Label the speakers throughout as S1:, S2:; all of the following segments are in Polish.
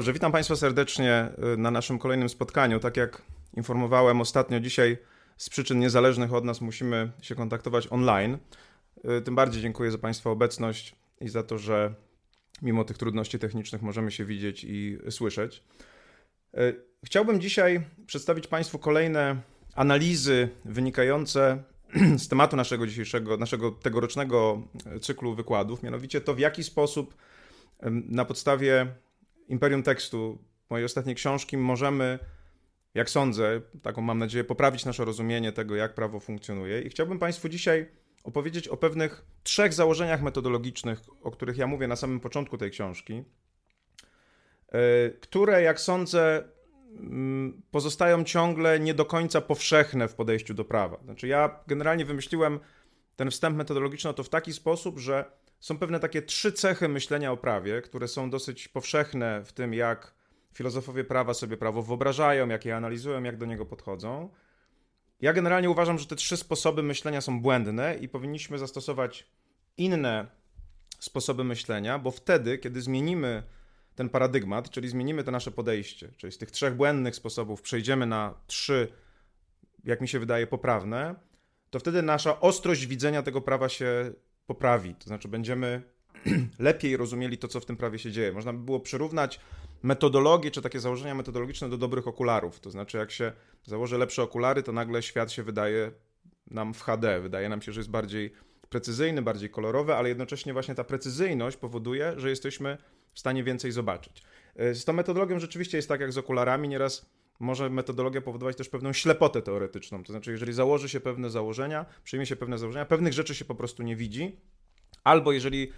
S1: dobrze, witam Państwa serdecznie y, na naszym kolejnym spotkaniu. Tak jak informowałem ostatnio, dzisiaj z przyczyn niezależnych od nas musimy się kontaktować online. Y, tym bardziej dziękuję za Państwa obecność i za to, że mimo tych trudności technicznych możemy się widzieć i słyszeć. Y, chciałbym dzisiaj przedstawić Państwu kolejne analizy wynikające z tematu naszego dzisiejszego, naszego tegorocznego cyklu wykładów, mianowicie to, w jaki sposób na podstawie Imperium Tekstu, mojej ostatniej książki, możemy, jak sądzę, taką mam nadzieję, poprawić nasze rozumienie tego, jak prawo funkcjonuje. I chciałbym Państwu dzisiaj opowiedzieć o pewnych trzech założeniach metodologicznych, o których ja mówię na samym początku tej książki, e, które, jak sądzę, mm, pozostają ciągle nie do końca powszechne w podejściu do prawa. Znaczy, ja generalnie wymyśliłem ten wstęp metodologiczny to w taki sposób, że są pewne takie trzy cechy myślenia o prawie, które są dosyć powszechne w tym, jak filozofowie prawa sobie prawo wyobrażają, jak je analizują, jak do niego podchodzą. Ja generalnie uważam, że te trzy sposoby myślenia są błędne i powinniśmy zastosować inne sposoby myślenia, bo wtedy, kiedy zmienimy ten paradygmat, czyli zmienimy to nasze podejście, czyli z tych trzech błędnych sposobów przejdziemy na trzy, jak mi się wydaje, poprawne, to wtedy nasza ostrość widzenia tego prawa się poprawi. To znaczy, będziemy lepiej rozumieli to, co w tym prawie się dzieje. Można by było przyrównać metodologię, czy takie założenia metodologiczne do dobrych okularów. To znaczy, jak się założy lepsze okulary, to nagle świat się wydaje nam w HD. Wydaje nam się, że jest bardziej precyzyjny, bardziej kolorowy, ale jednocześnie właśnie ta precyzyjność powoduje, że jesteśmy w stanie więcej zobaczyć. E, z tą metodologią rzeczywiście jest tak jak z okularami. Nieraz może metodologia powodować też pewną ślepotę teoretyczną. To znaczy, jeżeli założy się pewne założenia, przyjmie się pewne założenia, pewnych rzeczy się po prostu nie widzi, albo jeżeli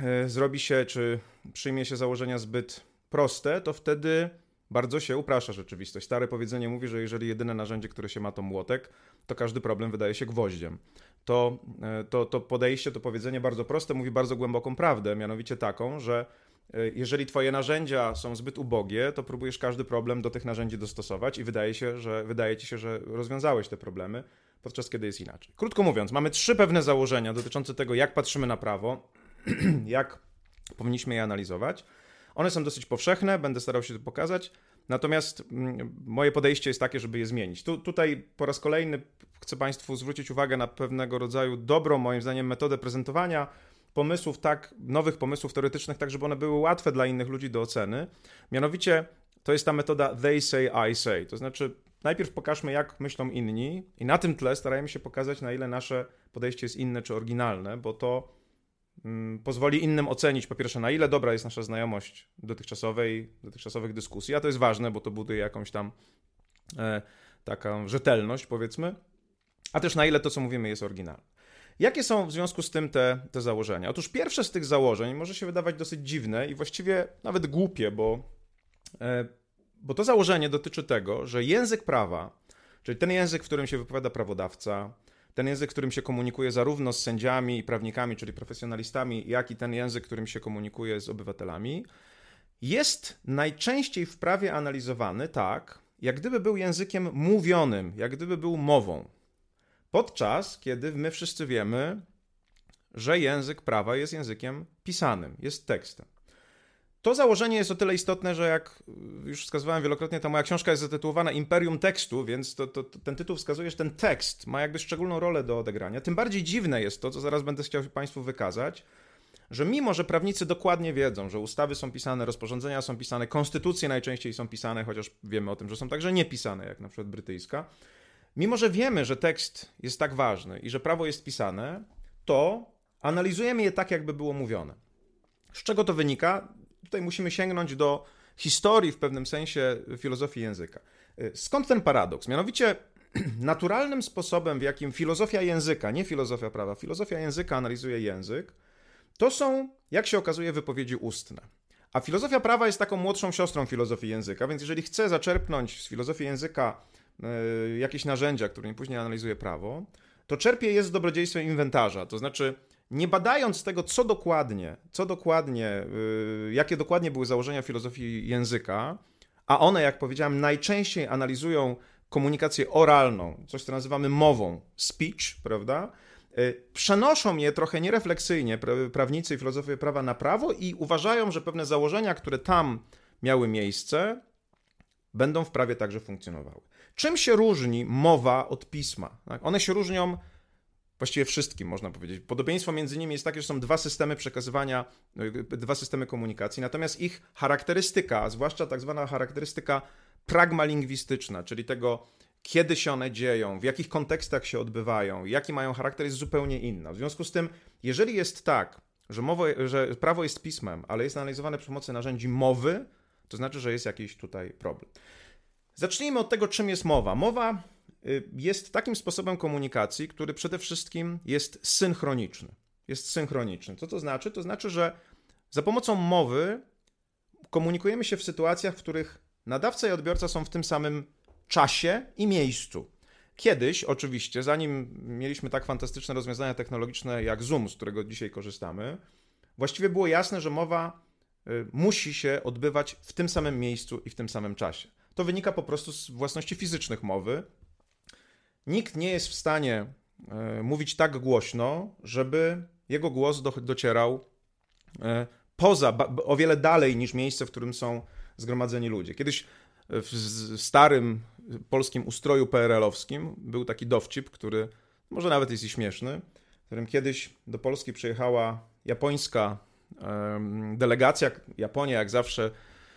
S1: e, zrobi się, czy przyjmie się założenia zbyt proste, to wtedy bardzo się uprasza rzeczywistość. Stare powiedzenie mówi, że jeżeli jedyne narzędzie, które się ma, to młotek, to każdy problem wydaje się gwoździem. To, e, to, to podejście, to powiedzenie bardzo proste mówi bardzo głęboką prawdę, mianowicie taką, że jeżeli twoje narzędzia są zbyt ubogie, to próbujesz każdy problem do tych narzędzi dostosować i wydaje się, że wydaje ci się, że rozwiązałeś te problemy, podczas kiedy jest inaczej. Krótko mówiąc, mamy trzy pewne założenia dotyczące tego, jak patrzymy na prawo, jak powinniśmy je analizować. One są dosyć powszechne, będę starał się to pokazać. Natomiast mm, moje podejście jest takie, żeby je zmienić. Tu, tutaj po raz kolejny chcę Państwu zwrócić uwagę na pewnego rodzaju dobrą, moim zdaniem, metodę prezentowania pomysłów, tak, nowych pomysłów teoretycznych, tak żeby one były łatwe dla innych ludzi do oceny. Mianowicie to jest ta metoda they say, I say. To znaczy, najpierw pokażmy, jak myślą inni, i na tym tle starajmy się pokazać, na ile nasze podejście jest inne czy oryginalne, bo to mm, pozwoli innym ocenić, po pierwsze, na ile dobra jest nasza znajomość dotychczasowej, dotychczasowych dyskusji, a to jest ważne, bo to buduje jakąś tam e, taką rzetelność, powiedzmy, a też na ile to, co mówimy, jest oryginalne. Jakie są w związku z tym te, te założenia? Otóż pierwsze z tych założeń może się wydawać dosyć dziwne i właściwie nawet głupie, bo, e, bo to założenie dotyczy tego, że język prawa, czyli ten język, w którym się wypowiada prawodawca, ten język, którym się komunikuje zarówno z sędziami i prawnikami, czyli profesjonalistami, jak i ten język, którym się komunikuje z obywatelami, jest najczęściej w prawie analizowany tak, jak gdyby był językiem mówionym, jak gdyby był mową. Podczas kiedy my wszyscy wiemy, że język prawa jest językiem pisanym, jest tekstem. To założenie jest o tyle istotne, że jak już wskazywałem wielokrotnie, ta moja książka jest zatytułowana Imperium Tekstu, więc to, to, to, ten tytuł wskazuje, że ten tekst ma jakby szczególną rolę do odegrania. Tym bardziej dziwne jest to, co zaraz będę chciał Państwu wykazać, że mimo, że prawnicy dokładnie wiedzą, że ustawy są pisane, rozporządzenia są pisane, konstytucje najczęściej są pisane, chociaż wiemy o tym, że są także niepisane, jak na przykład brytyjska, Mimo, że wiemy, że tekst jest tak ważny i że prawo jest pisane, to analizujemy je tak, jakby było mówione. Z czego to wynika? Tutaj musimy sięgnąć do historii w pewnym sensie filozofii języka. Skąd ten paradoks? Mianowicie naturalnym sposobem, w jakim filozofia języka, nie filozofia prawa, filozofia języka analizuje język, to są, jak się okazuje, wypowiedzi ustne. A filozofia prawa jest taką młodszą siostrą filozofii języka, więc jeżeli chcę zaczerpnąć z filozofii języka jakieś narzędzia, którymi później analizuje prawo, to czerpie je z dobrodziejstwem inwentarza. To znaczy, nie badając tego, co dokładnie, co dokładnie, e, jakie dokładnie były założenia filozofii języka, a one, jak powiedziałem, najczęściej analizują komunikację oralną, coś co nazywamy mową, speech, prawda? E, przenoszą je trochę nierefleksyjnie prawnicy i filozofowie prawa na prawo i uważają, że pewne założenia, które tam miały miejsce, będą w prawie także funkcjonowały. Czym się różni mowa od pisma? Tak? One się różnią właściwie wszystkim, można powiedzieć. Podobieństwo między nimi jest takie, że są dwa systemy przekazywania, dwa systemy komunikacji, natomiast ich charakterystyka, zwłaszcza tak zwana charakterystyka pragmalingwistyczna, czyli tego, kiedy się one dzieją, w jakich kontekstach się odbywają, jaki mają charakter, jest zupełnie inna. W związku z tym, jeżeli jest tak, że, mowa, że prawo jest pismem, ale jest analizowane przy pomocy narzędzi mowy, to znaczy, że jest jakiś tutaj problem. Zacznijmy od tego, czym jest mowa. Mowa y, jest takim sposobem komunikacji, który przede wszystkim jest synchroniczny. Jest synchroniczny. Co to znaczy? To znaczy, że za pomocą mowy komunikujemy się w sytuacjach, w których nadawca i odbiorca są w tym samym czasie i miejscu. Kiedyś, oczywiście, zanim mieliśmy tak fantastyczne rozwiązania technologiczne jak Zoom, z którego dzisiaj korzystamy, właściwie było jasne, że mowa musi się odbywać w tym samym miejscu i w tym samym czasie. To wynika po prostu z własności fizycznych mowy. Nikt nie jest w stanie y, mówić tak głośno, żeby jego głos docierał y, poza, o wiele dalej niż miejsce, w którym są zgromadzeni ludzie. Kiedyś w starym polskim ustroju PRL-owskim był taki dowcip, który może nawet jest i śmieszny, w którym kiedyś do Polski przyjechała japońska delegacja. Japonia, jak zawsze,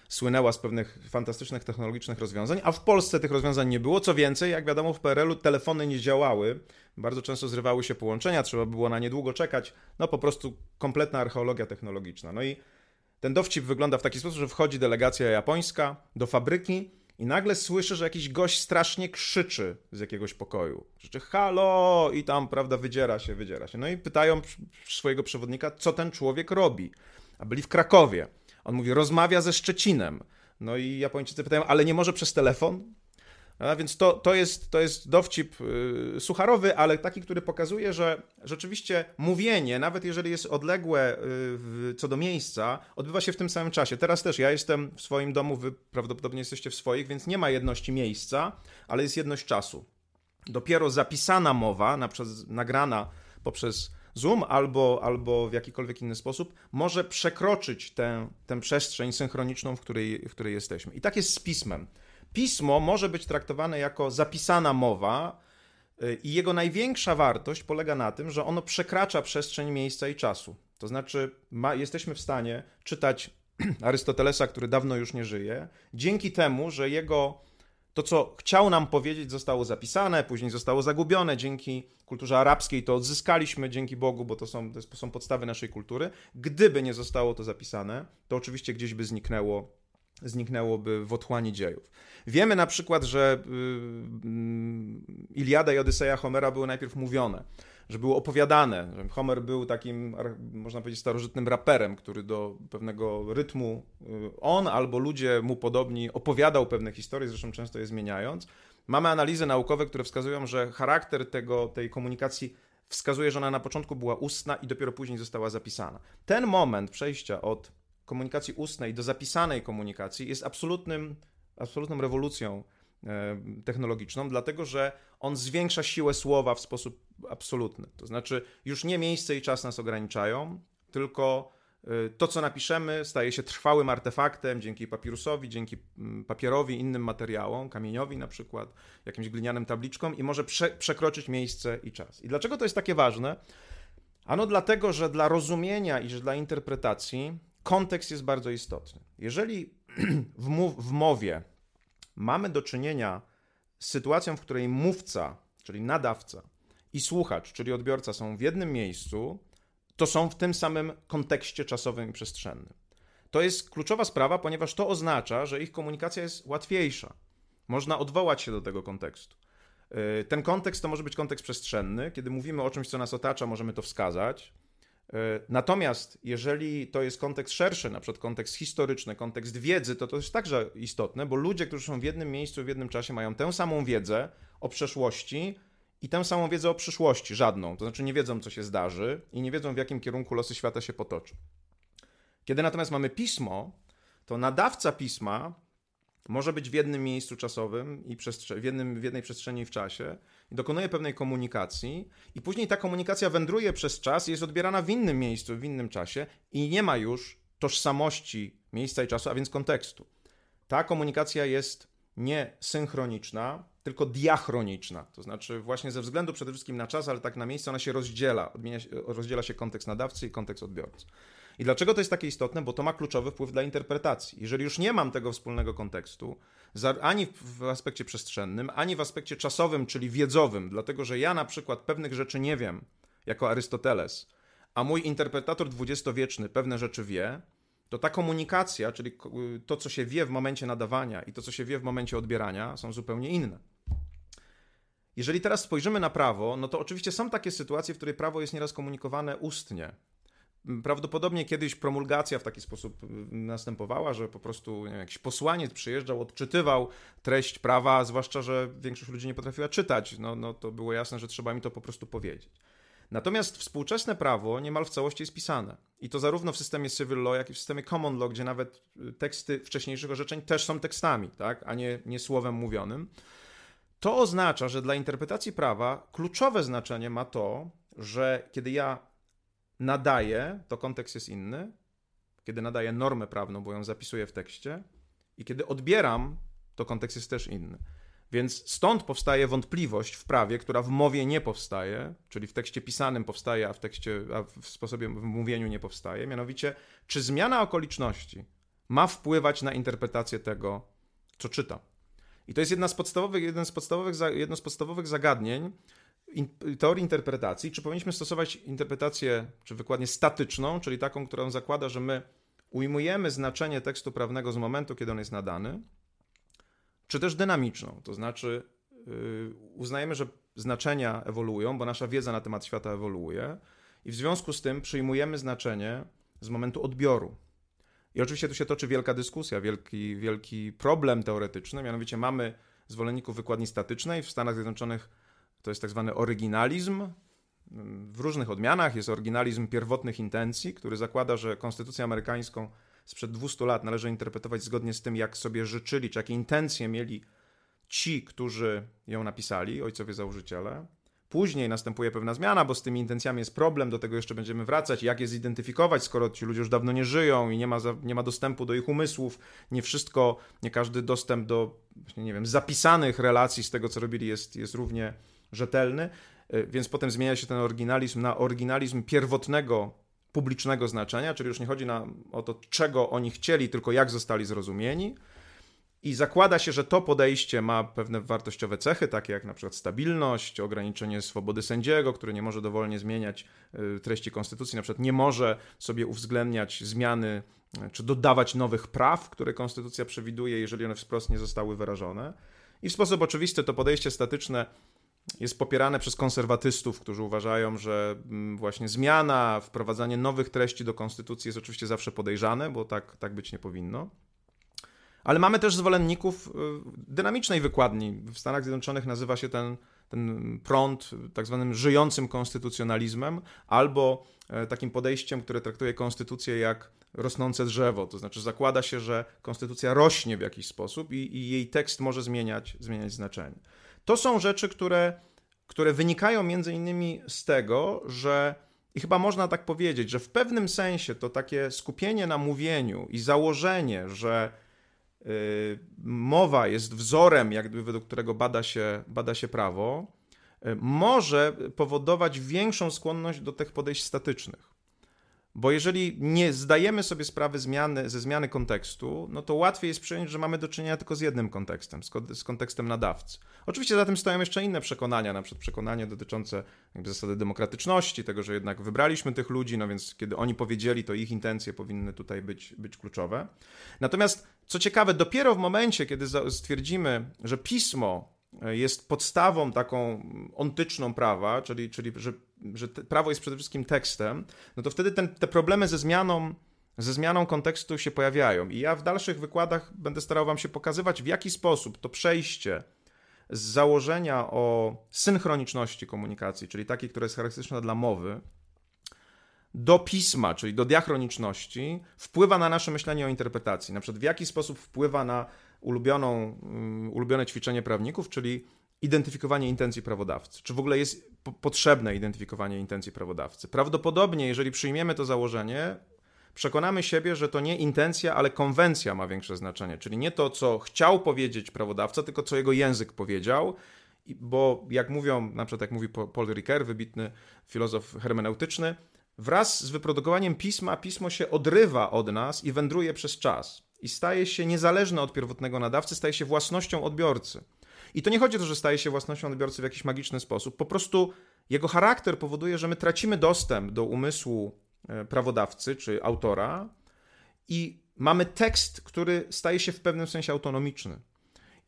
S1: słynęła z pewnych fantastycznych technologicznych rozwiązań, a w Polsce tych rozwiązań nie było. Co więcej, jak wiadomo, w PRL-u telefony nie działały, bardzo często zrywały się połączenia, trzeba było na nie długo czekać. No po prostu kompletna archeologia technologiczna. No i ten dowcip wygląda w taki sposób, że wchodzi delegacja japońska do fabryki i nagle słyszy, że jakiś gość strasznie krzyczy z jakiegoś pokoju. Krzyczy halo i tam, prawda, wydziera się, wydziera się. No i pytają swojego przewodnika, co ten człowiek robi. A byli w Krakowie. On mówi, rozmawia ze Szczecinem. No i Japończycy pytają, ale nie może przez telefon? A więc to, to, jest, to jest dowcip yy, sucharowy, ale taki, który pokazuje, że rzeczywiście mówienie, nawet jeżeli jest odległe yy, co do miejsca, odbywa się w tym samym czasie. Teraz też ja jestem w swoim domu, wy prawdopodobnie jesteście w swoich, więc nie ma jedności miejsca, ale jest jedność czasu. Dopiero zapisana mowa, na przykład nagrana poprzez Zoom albo, albo w jakikolwiek inny sposób, może przekroczyć tę, tę przestrzeń synchroniczną, w której, w której jesteśmy. I tak jest z pismem. Pismo może być traktowane jako zapisana mowa, y, i jego największa wartość polega na tym, że ono przekracza przestrzeń miejsca i czasu. To znaczy, ma, jesteśmy w stanie czytać Arystotelesa, który dawno już nie żyje, dzięki temu, że jego to, co chciał nam powiedzieć, zostało zapisane, później zostało zagubione. Dzięki kulturze arabskiej to odzyskaliśmy, dzięki Bogu, bo to są, to są podstawy naszej kultury. Gdyby nie zostało to zapisane, to oczywiście gdzieś by zniknęło zniknęłoby w otchłani dziejów. Wiemy na przykład, że y, Iliada i Odyseja Homera były najpierw mówione, że były opowiadane, że Homer był takim, można powiedzieć, starożytnym raperem, który do pewnego rytmu y, on albo ludzie mu podobni opowiadał pewne historie, zresztą często je zmieniając. Mamy analizy naukowe, które wskazują, że charakter tego, tej komunikacji wskazuje, że ona na początku była ustna i dopiero później została zapisana. Ten moment przejścia od komunikacji ustnej do zapisanej komunikacji jest absolutnym, absolutną rewolucją e, technologiczną, dlatego że on zwiększa siłę słowa w sposób absolutny. To znaczy, już nie miejsce i czas nas ograniczają, tylko e, to, co napiszemy, staje się trwałym artefaktem dzięki papirusowi, dzięki mm, papierowi, innym materiałom, kamieniowi na przykład, jakimś glinianym tabliczkom i może prze przekroczyć miejsce i czas. I dlaczego to jest takie ważne? Ano dlatego, że dla rozumienia i że dla interpretacji kontekst jest bardzo istotny. Jeżeli w, mów, w mowie mamy do czynienia z sytuacją, w której mówca, czyli nadawca, i słuchacz, czyli odbiorca, są w jednym miejscu, to są w tym samym kontekście czasowym i przestrzennym. To jest kluczowa sprawa, ponieważ to oznacza, że ich komunikacja jest łatwiejsza. Można odwołać się do tego kontekstu. Yy, ten kontekst to może być kontekst przestrzenny. Kiedy mówimy o czymś, co nas otacza, możemy to wskazać. E, natomiast jeżeli to jest kontekst szerszy, na przykład kontekst historyczny, kontekst wiedzy, to to jest także istotne, bo ludzie, którzy są w jednym miejscu w jednym czasie, mają tę samą wiedzę o przeszłości i tę samą wiedzę o przyszłości, żadną. To znaczy nie wiedzą, co się zdarzy i nie wiedzą, w jakim kierunku losy świata się potoczą. Kiedy natomiast mamy pismo, to nadawca pisma może być w jednym miejscu czasowym i w, jednym, w jednej przestrzeni w czasie i dokonuje pewnej komunikacji i później ta komunikacja wędruje przez czas i jest odbierana w innym miejscu, w innym czasie i nie ma już tożsamości miejsca i czasu, a więc kontekstu. ta komunikacja jest nie synchroniczna, tylko diachroniczna. To znaczy, właśnie ze względu przede wszystkim na czas, ale tak na miejsce, ona się rozdziela. Rozdziela się kontekst nadawcy i kontekst odbiorcy. I dlaczego to jest takie istotne? Bo to ma kluczowy wpływ dla interpretacji. Jeżeli już nie mam tego wspólnego kontekstu, ani w aspekcie przestrzennym, ani w aspekcie czasowym, czyli wiedzowym, dlatego że ja na przykład pewnych rzeczy nie wiem, jako Arystoteles, a mój interpretator dwudziestowieczny pewne rzeczy wie, to ta komunikacja, czyli to, co się wie w momencie nadawania i to, co się wie w momencie odbierania, są zupełnie inne. Jeżeli teraz spojrzymy na prawo, no to oczywiście są takie sytuacje, w której prawo jest nieraz komunikowane ustnie. Prawdopodobnie kiedyś promulgacja w taki sposób y, następowała, że po prostu wiem, jakiś posłaniec przyjeżdżał, odczytywał treść prawa, zwłaszcza, że większość ludzi nie potrafiła czytać. No, no to było jasne, że trzeba mi to po prostu powiedzieć. Natomiast współczesne prawo niemal w całości jest pisane. I to zarówno w systemie civil law, jak i w systemie common law, gdzie nawet y, teksty wcześniejszych orzeczeń też są tekstami, tak? a nie, nie słowem mówionym. To oznacza, że dla interpretacji prawa kluczowe znaczenie ma to, że kiedy ja nadaję, to kontekst jest inny. Kiedy nadaję normę prawną, bo ją zapisuję w tekście, i kiedy odbieram, to kontekst jest też inny. Więc stąd powstaje wątpliwość w prawie, która w mowie nie powstaje, czyli w tekście pisanym powstaje, a w tekście, a w sposobie w mówieniu nie powstaje. Mianowicie, czy zmiana okoliczności ma wpływać na interpretację tego, co czytam. I to jest jedna z podstawowych, jeden z podstawowych, jedno z podstawowych zagadnień in, teorii interpretacji. Czy powinniśmy stosować interpretację, czy wykładnię statyczną, czyli taką, którą zakłada, że my ujmujemy znaczenie tekstu prawnego z momentu, kiedy on jest nadany, czy też dynamiczną, to znaczy yy, uznajemy, że znaczenia ewoluują, bo nasza wiedza na temat świata ewoluuje i w związku z tym przyjmujemy znaczenie z momentu odbioru. I oczywiście tu się toczy wielka dyskusja, wielki, wielki problem teoretyczny, mianowicie mamy zwolenników wykładni statycznej. W Stanach Zjednoczonych to jest tak zwany oryginalizm. W różnych odmianach jest oryginalizm pierwotnych intencji, który zakłada, że konstytucję amerykańską sprzed 200 lat należy interpretować zgodnie z tym, jak sobie życzyli, czy jakie intencje mieli ci, którzy ją napisali, ojcowie założyciele. Później następuje pewna zmiana, bo z tymi intencjami jest problem, do tego jeszcze będziemy wracać. Jak je zidentyfikować, skoro ci ludzie już dawno nie żyją i nie ma, nie ma dostępu do ich umysłów, nie wszystko, nie każdy dostęp do, nie wiem, zapisanych relacji z tego, co robili, jest, jest równie rzetelny. E, więc potem zmienia się ten oryginalizm na oryginalizm pierwotnego publicznego znaczenia, czyli już nie chodzi o to, czego oni chcieli, tylko jak zostali zrozumieni. I zakłada się, że to podejście ma pewne wartościowe cechy, takie jak na przykład stabilność, ograniczenie swobody sędziego, który nie może dowolnie zmieniać y, treści konstytucji, na przykład nie może sobie uwzględniać zmiany y, czy dodawać nowych praw, które konstytucja przewiduje, jeżeli one wprost nie zostały wyrażone. I w sposób oczywisty to podejście statyczne jest popierane przez konserwatystów, którzy uważają, że mm, właśnie zmiana, wprowadzanie nowych treści do konstytucji jest oczywiście zawsze podejrzane, bo tak, tak być nie powinno. Ale mamy też zwolenników y, dynamicznej wykładni. W Stanach Zjednoczonych nazywa się ten, ten prąd tak zwanym żyjącym konstytucjonalizmem, albo e, takim podejściem, które traktuje konstytucję jak rosnące drzewo. To znaczy zakłada się, że konstytucja rośnie w jakiś sposób i, i jej tekst może zmieniać, zmieniać znaczenie. To są rzeczy, które, które wynikają między innymi z tego, że i chyba można tak powiedzieć, że w pewnym sensie to takie skupienie na mówieniu i założenie, że y, mowa jest wzorem, jakby według którego bada się, bada się prawo, y, może powodować większą skłonność do tych podejść statycznych. Bo jeżeli nie zdajemy sobie sprawy zmiany, ze zmiany kontekstu, no to łatwiej jest przyjąć, że mamy do czynienia tylko z jednym kontekstem, z, kontekstem nadawcy. Oczywiście za tym stoją jeszcze inne przekonania, na przykład przekonanie dotyczące zasady demokratyczności, tego, że jednak wybraliśmy tych ludzi, no więc kiedy oni powiedzieli, to ich intencje powinny tutaj być, być kluczowe. Natomiast co ciekawe, dopiero w momencie, kiedy stwierdzimy, że pismo jest podstawą taką ontyczną prawa, czyli, czyli że, że prawo jest przede wszystkim tekstem, no to wtedy ten, te problemy ze zmianą, ze zmianą kontekstu się pojawiają. I ja w dalszych wykładach będę starał Wam się pokazywać, w jaki sposób to przejście z założenia o synchroniczności komunikacji, czyli takiej, która jest charakterystyczna dla mowy, do pisma, czyli do diachroniczności, wpływa na nasze myślenie o interpretacji. Na przykład w jaki sposób wpływa na ulubioną, um, ulubione ćwiczenie prawników, czyli identyfikowanie intencji prawodawcy. Czy w ogóle jest potrzebne identyfikowanie intencji prawodawcy? Prawdopodobnie, jeżeli przyjmiemy to założenie, przekonamy siebie, że to nie intencja, ale konwencja ma większe znaczenie. Czyli nie to, co chciał powiedzieć prawodawca, tylko co jego język powiedział. Bo jak mówią, na przykład jak mówi Paul Ricoeur, wybitny filozof hermeneutyczny, wraz z wyprodukowaniem pisma, pismo się odrywa od nas i wędruje przez czas. I staje się niezależne od pierwotnego nadawcy, staje się własnością odbiorcy. I to nie chodzi o to, że staje się własnością odbiorcy w jakiś magiczny sposób. Po prostu jego charakter powoduje, że my tracimy dostęp do umysłu e, prawodawcy czy autora i mamy tekst, który staje się w pewnym sensie autonomiczny.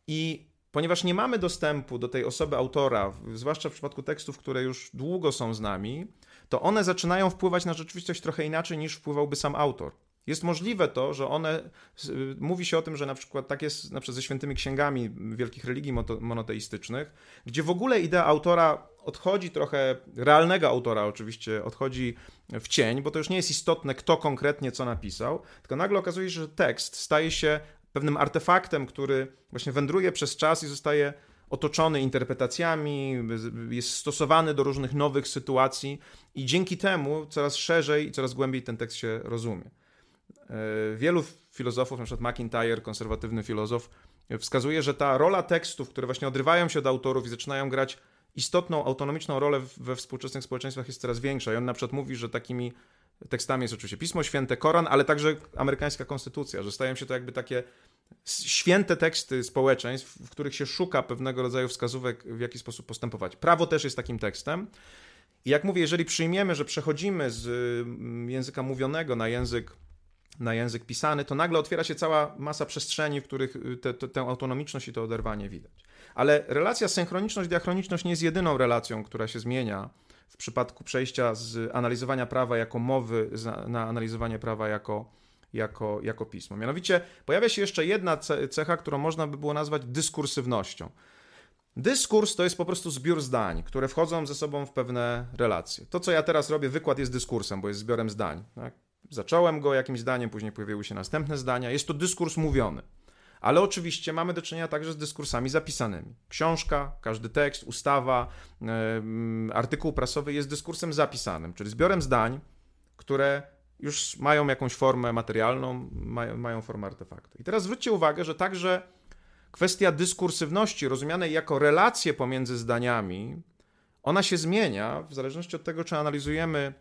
S1: I ponieważ nie mamy dostępu do tej osoby autora, zwłaszcza w przypadku tekstów, które już długo są z nami, to one zaczynają wpływać na rzeczywistość trochę inaczej niż wpływałby sam autor. Jest możliwe to, że one, mówi się o tym, że na przykład tak jest na przykład ze świętymi księgami wielkich religii monoteistycznych, gdzie w ogóle idea autora odchodzi trochę, realnego autora oczywiście, odchodzi w cień, bo to już nie jest istotne, kto konkretnie co napisał, tylko nagle okazuje się, że tekst staje się pewnym artefaktem, który właśnie wędruje przez czas i zostaje otoczony interpretacjami, jest stosowany do różnych nowych sytuacji i dzięki temu coraz szerzej i coraz głębiej ten tekst się rozumie. E, wielu filozofów, na przykład McIntyre, konserwatywny filozof, wskazuje, że ta rola tekstów, które właśnie odrywają się od autorów i zaczynają grać istotną, autonomiczną rolę we współczesnych społeczeństwach jest coraz większa. I on na przykład mówi, że takimi tekstami jest oczywiście Pismo Święte, Koran, ale także amerykańska konstytucja, że stają się to jakby takie święte teksty społeczeństw, w których się szuka pewnego rodzaju wskazówek, w jaki sposób postępować. Prawo też jest takim tekstem. I jak mówię, jeżeli przyjmiemy, że przechodzimy z mm, języka mówionego na język na język pisany, to nagle otwiera się cała masa przestrzeni, w których y, te, te, tę autonomiczność i to oderwanie widać. Ale relacja synchroniczność-diachroniczność nie jest jedyną relacją, która się zmienia w przypadku przejścia z analizowania prawa jako mowy na analizowanie prawa jako, jako, jako pismo. Mianowicie pojawia się jeszcze jedna cecha, którą można by było nazwać dyskursywnością. Dyskurs to jest po prostu zbiór zdań, które wchodzą ze sobą w pewne relacje. To, co ja teraz robię, wykład jest dyskursem, bo jest zbiorem zdań. Tak? Zacząłem go jakimś zdaniem, później pojawiły się następne zdania. Jest to dyskurs mówiony. Ale oczywiście mamy do czynienia także z dyskursami zapisanymi. Książka, każdy tekst, ustawa, artykuł prasowy jest dyskursem zapisanym, czyli zbiorem zdań, które już mają jakąś formę materialną, mają, mają formę artefaktu. I teraz zwróćcie uwagę, że także kwestia dyskursywności, rozumianej jako relacje pomiędzy zdaniami, ona się zmienia w zależności od tego, czy analizujemy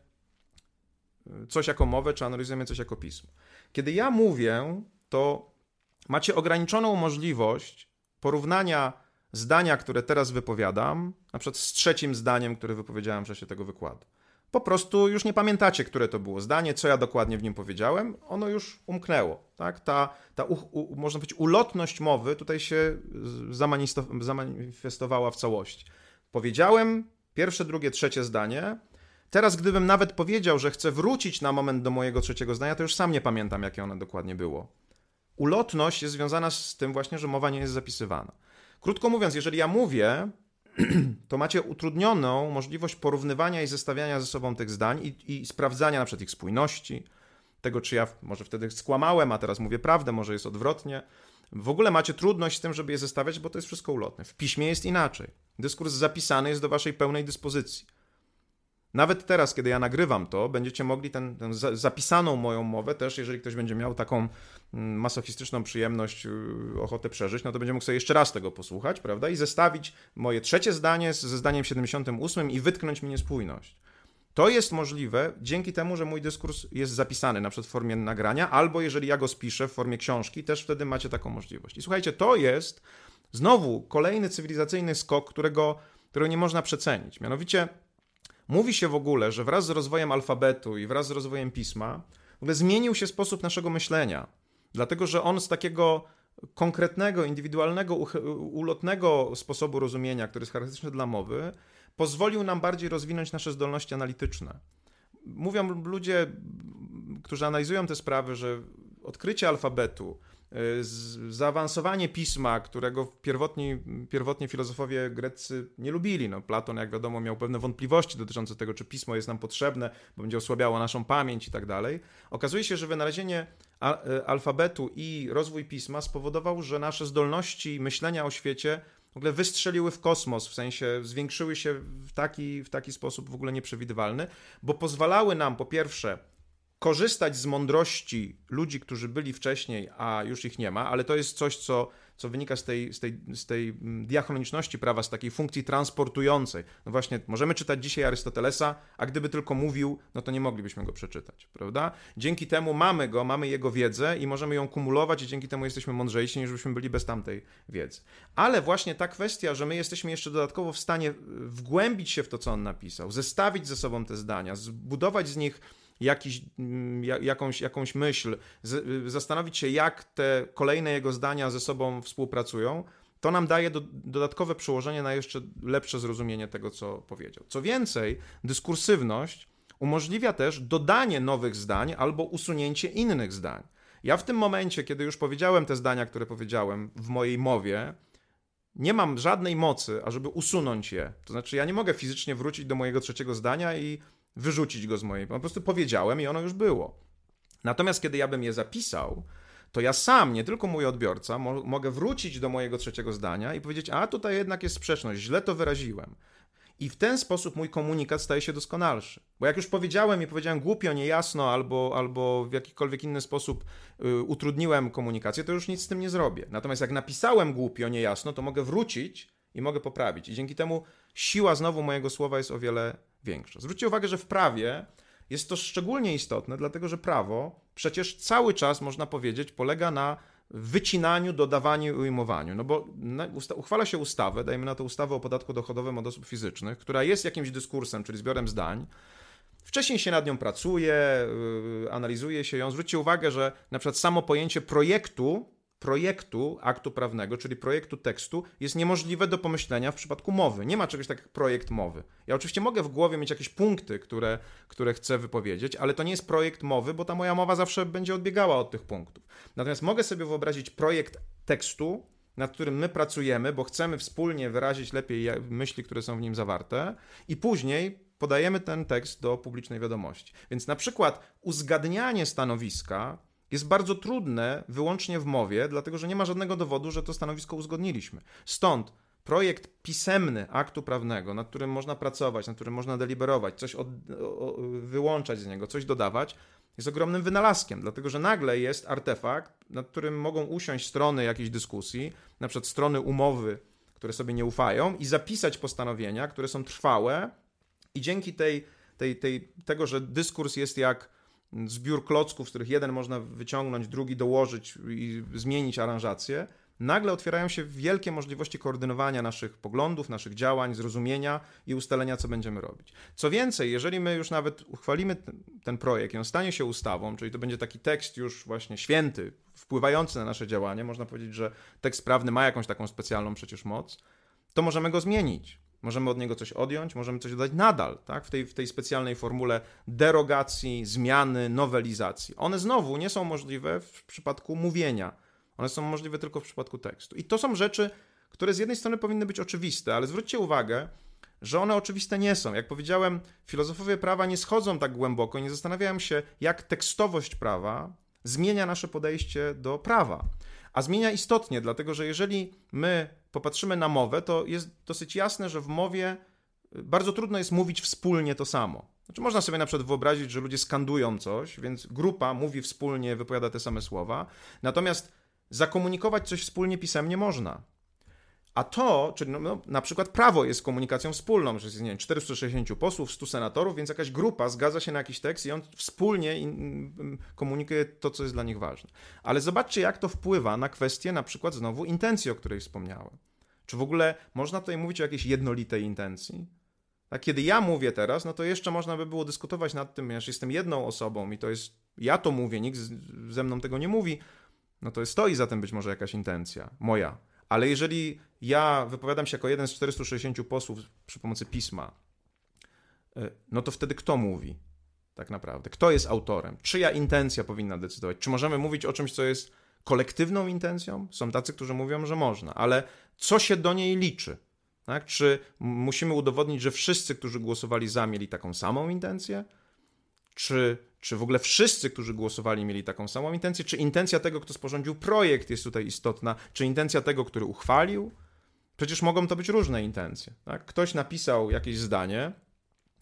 S1: coś jako mowę, czy analizujemy coś jako pismo. Kiedy ja mówię, to macie ograniczoną możliwość porównania zdania, które teraz wypowiadam, na przykład z trzecim zdaniem, które wypowiedziałem w czasie tego wykładu. Po prostu już nie pamiętacie, które to było zdanie, co ja dokładnie w nim powiedziałem, ono już umknęło. Tak? Ta, ta u, u, można powiedzieć, ulotność mowy tutaj się zamanifestowała w całości. Powiedziałem pierwsze, drugie, trzecie zdanie, Teraz, gdybym nawet powiedział, że chcę wrócić na moment do mojego trzeciego zdania, to już sam nie pamiętam, jakie ono dokładnie było. Ulotność jest związana z tym właśnie, że mowa nie jest zapisywana. Krótko mówiąc, jeżeli ja mówię, to macie utrudnioną możliwość porównywania i zestawiania ze sobą tych zdań i, i sprawdzania na przykład ich spójności, tego czy ja może wtedy skłamałem, a teraz mówię prawdę, może jest odwrotnie. W ogóle macie trudność z tym, żeby je zestawiać, bo to jest wszystko ulotne. W piśmie jest inaczej. Dyskurs zapisany jest do waszej pełnej dyspozycji. Nawet teraz, kiedy ja nagrywam to, będziecie mogli tę zapisaną moją mowę też, jeżeli ktoś będzie miał taką mm, masochistyczną przyjemność, y, ochotę przeżyć, no to będzie mógł sobie jeszcze raz tego posłuchać, prawda? I zestawić moje trzecie zdanie ze zdaniem 78 i wytknąć mi niespójność. To jest możliwe dzięki temu, że mój dyskurs jest zapisany na przykład w formie nagrania, albo jeżeli ja go spiszę w formie książki, też wtedy macie taką możliwość. I słuchajcie, to jest znowu kolejny cywilizacyjny skok, którego, którego nie można przecenić. Mianowicie Mówi się w ogóle, że wraz z rozwojem alfabetu i wraz z rozwojem pisma w ogóle zmienił się sposób naszego myślenia. Dlatego, że on z takiego konkretnego, indywidualnego, ulotnego sposobu rozumienia, który jest charakterystyczny dla mowy, pozwolił nam bardziej rozwinąć nasze zdolności analityczne. Mówią ludzie, którzy analizują te sprawy, że odkrycie alfabetu, zaawansowanie pisma, którego pierwotni, pierwotnie filozofowie greccy nie lubili. No, Platon, jak wiadomo, miał pewne wątpliwości dotyczące tego, czy pismo jest nam potrzebne, bo będzie osłabiało naszą pamięć i tak dalej. Okazuje się, że wynalezienie e, alfabetu i rozwój pisma spowodował, że nasze zdolności myślenia o świecie w ogóle wystrzeliły w kosmos, w sensie zwiększyły się w taki, w taki sposób w ogóle nieprzewidywalny, bo pozwalały nam po pierwsze korzystać z mądrości ludzi, którzy byli wcześniej, a już ich nie ma, ale to jest coś, co co wynika z tej, z, tej, z tej mm, diachroniczności prawa, z takiej funkcji transportującej. No właśnie, możemy czytać dzisiaj Arystotelesa, a gdyby tylko mówił, no to nie moglibyśmy go przeczytać, prawda? Dzięki temu mamy go, mamy jego wiedzę i możemy ją kumulować i dzięki temu jesteśmy mądrzejsi, niż byśmy byli bez tamtej wiedzy. Ale właśnie ta kwestia, że my jesteśmy jeszcze dodatkowo w stanie wgłębić się w to, co on napisał, zestawić ze sobą te zdania, zbudować z nich jakiś, mm, jakąś, jakąś myśl, z, zastanowić się, jak te kolejne jego zdania ze sobą współpracują, to nam daje do, dodatkowe przełożenie na jeszcze lepsze zrozumienie tego, co powiedział. Co więcej, dyskursywność umożliwia też dodanie nowych zdań albo usunięcie innych zdań. Ja w tym momencie, kiedy już powiedziałem te zdania, które powiedziałem w mojej mowie, nie mam żadnej mocy, ażeby usunąć je. To znaczy, ja nie mogę fizycznie wrócić do mojego trzeciego zdania i wyrzucić go z mojej. Po prostu powiedziałem i ono już było. Natomiast kiedy ja bym je zapisał, to ja sam, nie tylko mój odbiorca, mo mogę wrócić do mojego trzeciego zdania i powiedzieć: A tutaj jednak jest sprzeczność, źle to wyraziłem. I w ten sposób mój komunikat staje się doskonalszy. Bo jak już powiedziałem i powiedziałem głupio, niejasno, albo, albo w jakikolwiek inny sposób y, utrudniłem komunikację, to już nic z tym nie zrobię. Natomiast jak napisałem głupio, niejasno, to mogę wrócić i mogę poprawić. I dzięki temu siła znowu mojego słowa jest o wiele większa. Zwróćcie uwagę, że w prawie jest to szczególnie istotne, dlatego że prawo przecież cały czas, można powiedzieć, polega na wycinaniu, dodawaniu i ujmowaniu. No bo uchwala się ustawę, dajmy na to ustawę o podatku dochodowym od osób fizycznych, która jest jakimś dyskursem, czyli zbiorem zdań. Wcześniej się nad nią pracuje, yy, analizuje się ją. Zwróćcie uwagę, że na przykład samo pojęcie projektu projektu aktu prawnego, czyli projektu tekstu, jest niemożliwe do pomyślenia w przypadku mowy. Nie ma czegoś takiego jak projekt mowy. Ja oczywiście mogę w głowie mieć jakieś punkty, które, które chcę wypowiedzieć, ale to nie jest projekt mowy, bo ta moja mowa zawsze będzie odbiegała od tych punktów. Natomiast mogę sobie wyobrazić projekt tekstu, nad którym my pracujemy, bo chcemy wspólnie wyrazić lepiej myśli, które są w nim zawarte, i później podajemy ten tekst do publicznej wiadomości. Więc na przykład uzgadnianie stanowiska jest bardzo trudne wyłącznie w mowie, dlatego że nie ma żadnego dowodu, że to stanowisko uzgodniliśmy. Stąd projekt pisemny aktu prawnego, nad którym można pracować, nad którym można deliberować, coś od, o, wyłączać z niego, coś dodawać, jest ogromnym wynalazkiem, dlatego że nagle jest artefakt, nad którym mogą usiąść strony jakiejś dyskusji, na przykład strony umowy, które sobie nie ufają, i zapisać postanowienia, które są trwałe, i dzięki tej, tej, tej, tego, że dyskurs jest jak zbiór klocków, z których jeden można wyciągnąć, drugi dołożyć i zmienić aranżację, nagle otwierają się wielkie możliwości koordynowania naszych poglądów, naszych działań, zrozumienia i ustalenia, co będziemy robić. Co więcej, jeżeli my już nawet uchwalimy ten, projekt i on stanie się ustawą, czyli to będzie taki tekst już właśnie święty, wpływający na nasze działanie, można powiedzieć, że tekst prawny ma jakąś taką specjalną przecież moc, to możemy go zmienić. Możemy od niego coś odjąć, możemy coś dodać nadal, tak? w, tej, w tej specjalnej formule derogacji, zmiany, nowelizacji. One znowu nie są możliwe w przypadku mówienia. One są możliwe tylko w przypadku tekstu. I to są rzeczy, które z jednej strony powinny być oczywiste, ale zwróćcie uwagę, że one oczywiste nie są. Jak powiedziałem, filozofowie prawa nie schodzą tak głęboko, nie zastanawiają się, jak tekstowość prawa zmienia nasze podejście do prawa. A zmienia istotnie, dlatego że jeżeli my popatrzymy na mowę, to jest dosyć jasne, że w mowie y, bardzo trudno jest mówić wspólnie to samo. Znaczy, można sobie na przykład wyobrazić, że ludzie skandują coś, więc grupa mówi wspólnie, wypowiada te same słowa. Natomiast zakomunikować coś wspólnie pisemnie można. A to, czyli no, no, na przykład prawo jest komunikacją wspólną, że jest nie wiem, 460 posłów, 100 senatorów, więc jakaś grupa zgadza się na jakiś tekst i on wspólnie komunikuje to, co jest dla nich ważne. Ale zobaczcie, jak to wpływa na kwestię na przykład znowu intencji, o której wspomniałem. Czy w ogóle można tutaj mówić o jakiejś jednolitej intencji? A kiedy ja mówię teraz, no to jeszcze można by było dyskutować nad tym, ponieważ jestem jedną osobą i to jest, ja to mówię, nikt ze mną tego nie mówi, no to stoi za tym być może jakaś intencja moja. Ale jeżeli ja wypowiadam się jako jeden z 460 posłów przy pomocy pisma, e, no to wtedy kto mówi tak naprawdę? Kto jest autorem? Czyja intencja powinna decydować? Czy możemy mówić o czymś, co jest kolektywną intencją? Są tacy, którzy mówią, że można, ale co się do niej liczy? Tak? Czy musimy udowodnić, że wszyscy, którzy głosowali za, mieli taką samą intencję? Czy czy w ogóle wszyscy, którzy głosowali, mieli taką samą intencję? Czy intencja tego, kto sporządził projekt, jest tutaj istotna? Czy intencja tego, który uchwalił? Przecież mogą to być różne intencje. Tak? Ktoś napisał jakieś zdanie,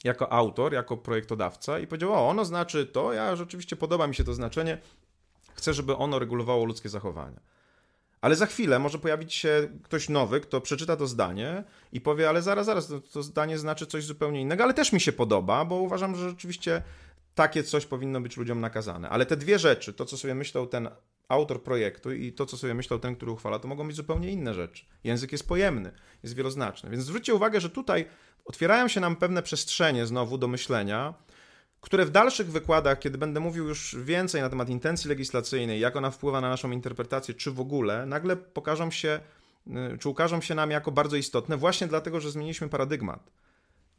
S1: jako autor, jako projektodawca i powiedział, o, ono znaczy to, ja rzeczywiście podoba mi się to znaczenie, chcę, żeby ono regulowało ludzkie zachowania. Ale za chwilę może pojawić się ktoś nowy, kto przeczyta to zdanie i powie, ale zaraz, zaraz, to, to zdanie znaczy coś zupełnie innego, ale też mi się podoba, bo uważam, że rzeczywiście takie coś powinno być ludziom nakazane. Ale te dwie rzeczy, to co sobie myślał ten autor projektu i to, co sobie myślał ten, który uchwala, to mogą być zupełnie inne rzeczy. Język jest pojemny, jest wieloznaczny. Więc zwróćcie uwagę, że tutaj otwierają się nam pewne przestrzenie znowu do myślenia, które w dalszych wykładach, kiedy będę mówił już więcej na temat intencji legislacyjnej, jak ona wpływa na naszą interpretację, czy w ogóle, nagle pokażą się, y, czy ukażą się nam jako bardzo istotne, właśnie dlatego, że zmieniliśmy paradygmat.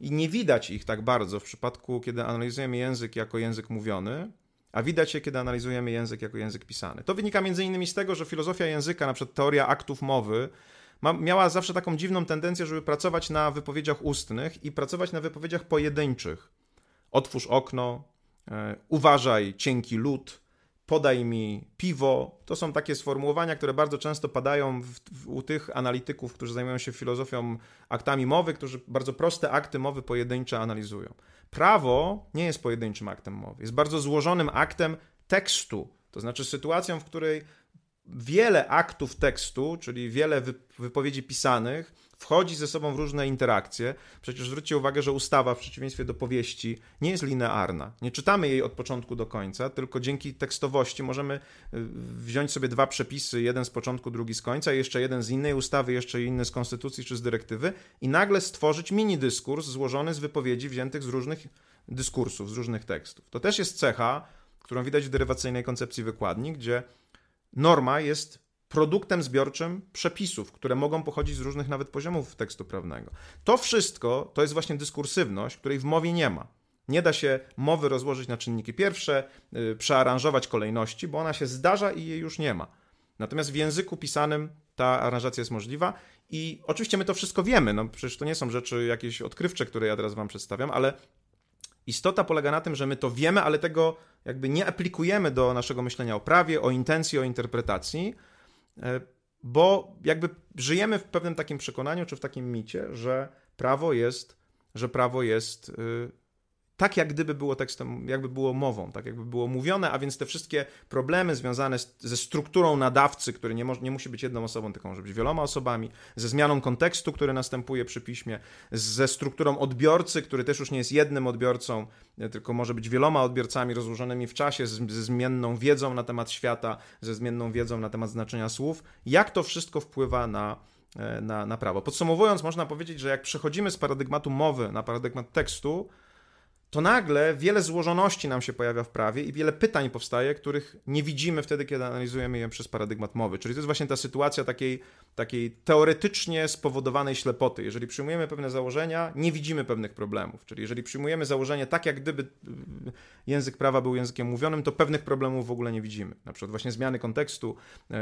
S1: I nie widać ich tak bardzo w przypadku, kiedy analizujemy język jako język mówiony, a widać je, kiedy analizujemy język jako język pisany. To wynika między innymi z tego, że filozofia języka, na przykład teoria aktów mowy, ma, miała zawsze taką dziwną tendencję, żeby pracować na wypowiedziach ustnych i pracować na wypowiedziach pojedynczych. Otwórz okno, e, uważaj, cienki lód, podaj mi piwo. To są takie sformułowania, które bardzo często padają w, w, u tych analityków, którzy zajmują się filozofią aktami mowy, którzy bardzo proste akty mowy pojedyncze analizują. Prawo nie jest pojedynczym aktem mowy, jest bardzo złożonym aktem tekstu, to znaczy sytuacją, w której wiele aktów tekstu, czyli wiele wypowiedzi pisanych, wchodzi ze sobą w różne interakcje. Przecież zwróćcie uwagę, że ustawa w przeciwieństwie do powieści nie jest linearna. Nie czytamy jej od początku do końca, tylko dzięki tekstowości możemy y, wziąć sobie dwa przepisy, jeden z początku, drugi z końca, jeszcze jeden z innej ustawy, jeszcze inny z konstytucji czy z dyrektywy i nagle stworzyć mini dyskurs złożony z wypowiedzi wziętych z różnych dyskursów, z różnych tekstów. To też jest cecha, którą widać w derywacyjnej koncepcji wykładni, gdzie norma jest produktem zbiorczym przepisów, które mogą pochodzić z różnych nawet poziomów tekstu prawnego. To wszystko to jest właśnie dyskursywność, której w mowie nie ma. Nie da się mowy rozłożyć na czynniki pierwsze, yy, przearanżować kolejności, bo ona się zdarza i jej już nie ma. Natomiast w języku pisanym ta aranżacja jest możliwa i oczywiście my to wszystko wiemy, no przecież to nie są rzeczy jakieś odkrywcze, które ja teraz wam przedstawiam, ale istota polega na tym, że my to wiemy, ale tego jakby nie aplikujemy do naszego myślenia o prawie, o intencji, o interpretacji, bo jakby żyjemy w pewnym takim przekonaniu, czy w takim micie, że prawo jest, że prawo jest y, tak jak gdyby było tekstem, jakby było mową, tak jakby było mówione, a więc te wszystkie problemy związane z, ze strukturą nadawcy, który nie, mo, nie musi być jedną osobą, tylko może być wieloma osobami, ze zmianą kontekstu, który następuje przy piśmie, ze strukturą odbiorcy, który też już nie jest jednym odbiorcą, e, tylko może być wieloma odbiorcami rozłożonymi w czasie, z, ze zmienną wiedzą na temat świata, ze zmienną wiedzą na temat znaczenia słów. Jak to wszystko wpływa na, e, na, na prawo? Podsumowując, można powiedzieć, że jak przechodzimy z paradygmatu mowy na paradygmat tekstu, to nagle wiele złożoności nam się pojawia w prawie i wiele pytań powstaje, których nie widzimy wtedy, kiedy analizujemy je przez paradygmat mowy. Czyli to jest właśnie ta sytuacja takiej, takiej teoretycznie spowodowanej ślepoty. Jeżeli przyjmujemy pewne założenia, nie widzimy pewnych problemów. Czyli jeżeli przyjmujemy założenie tak, jak gdyby y, język prawa był językiem mówionym, to pewnych problemów w ogóle nie widzimy. Na przykład właśnie zmiany kontekstu, e,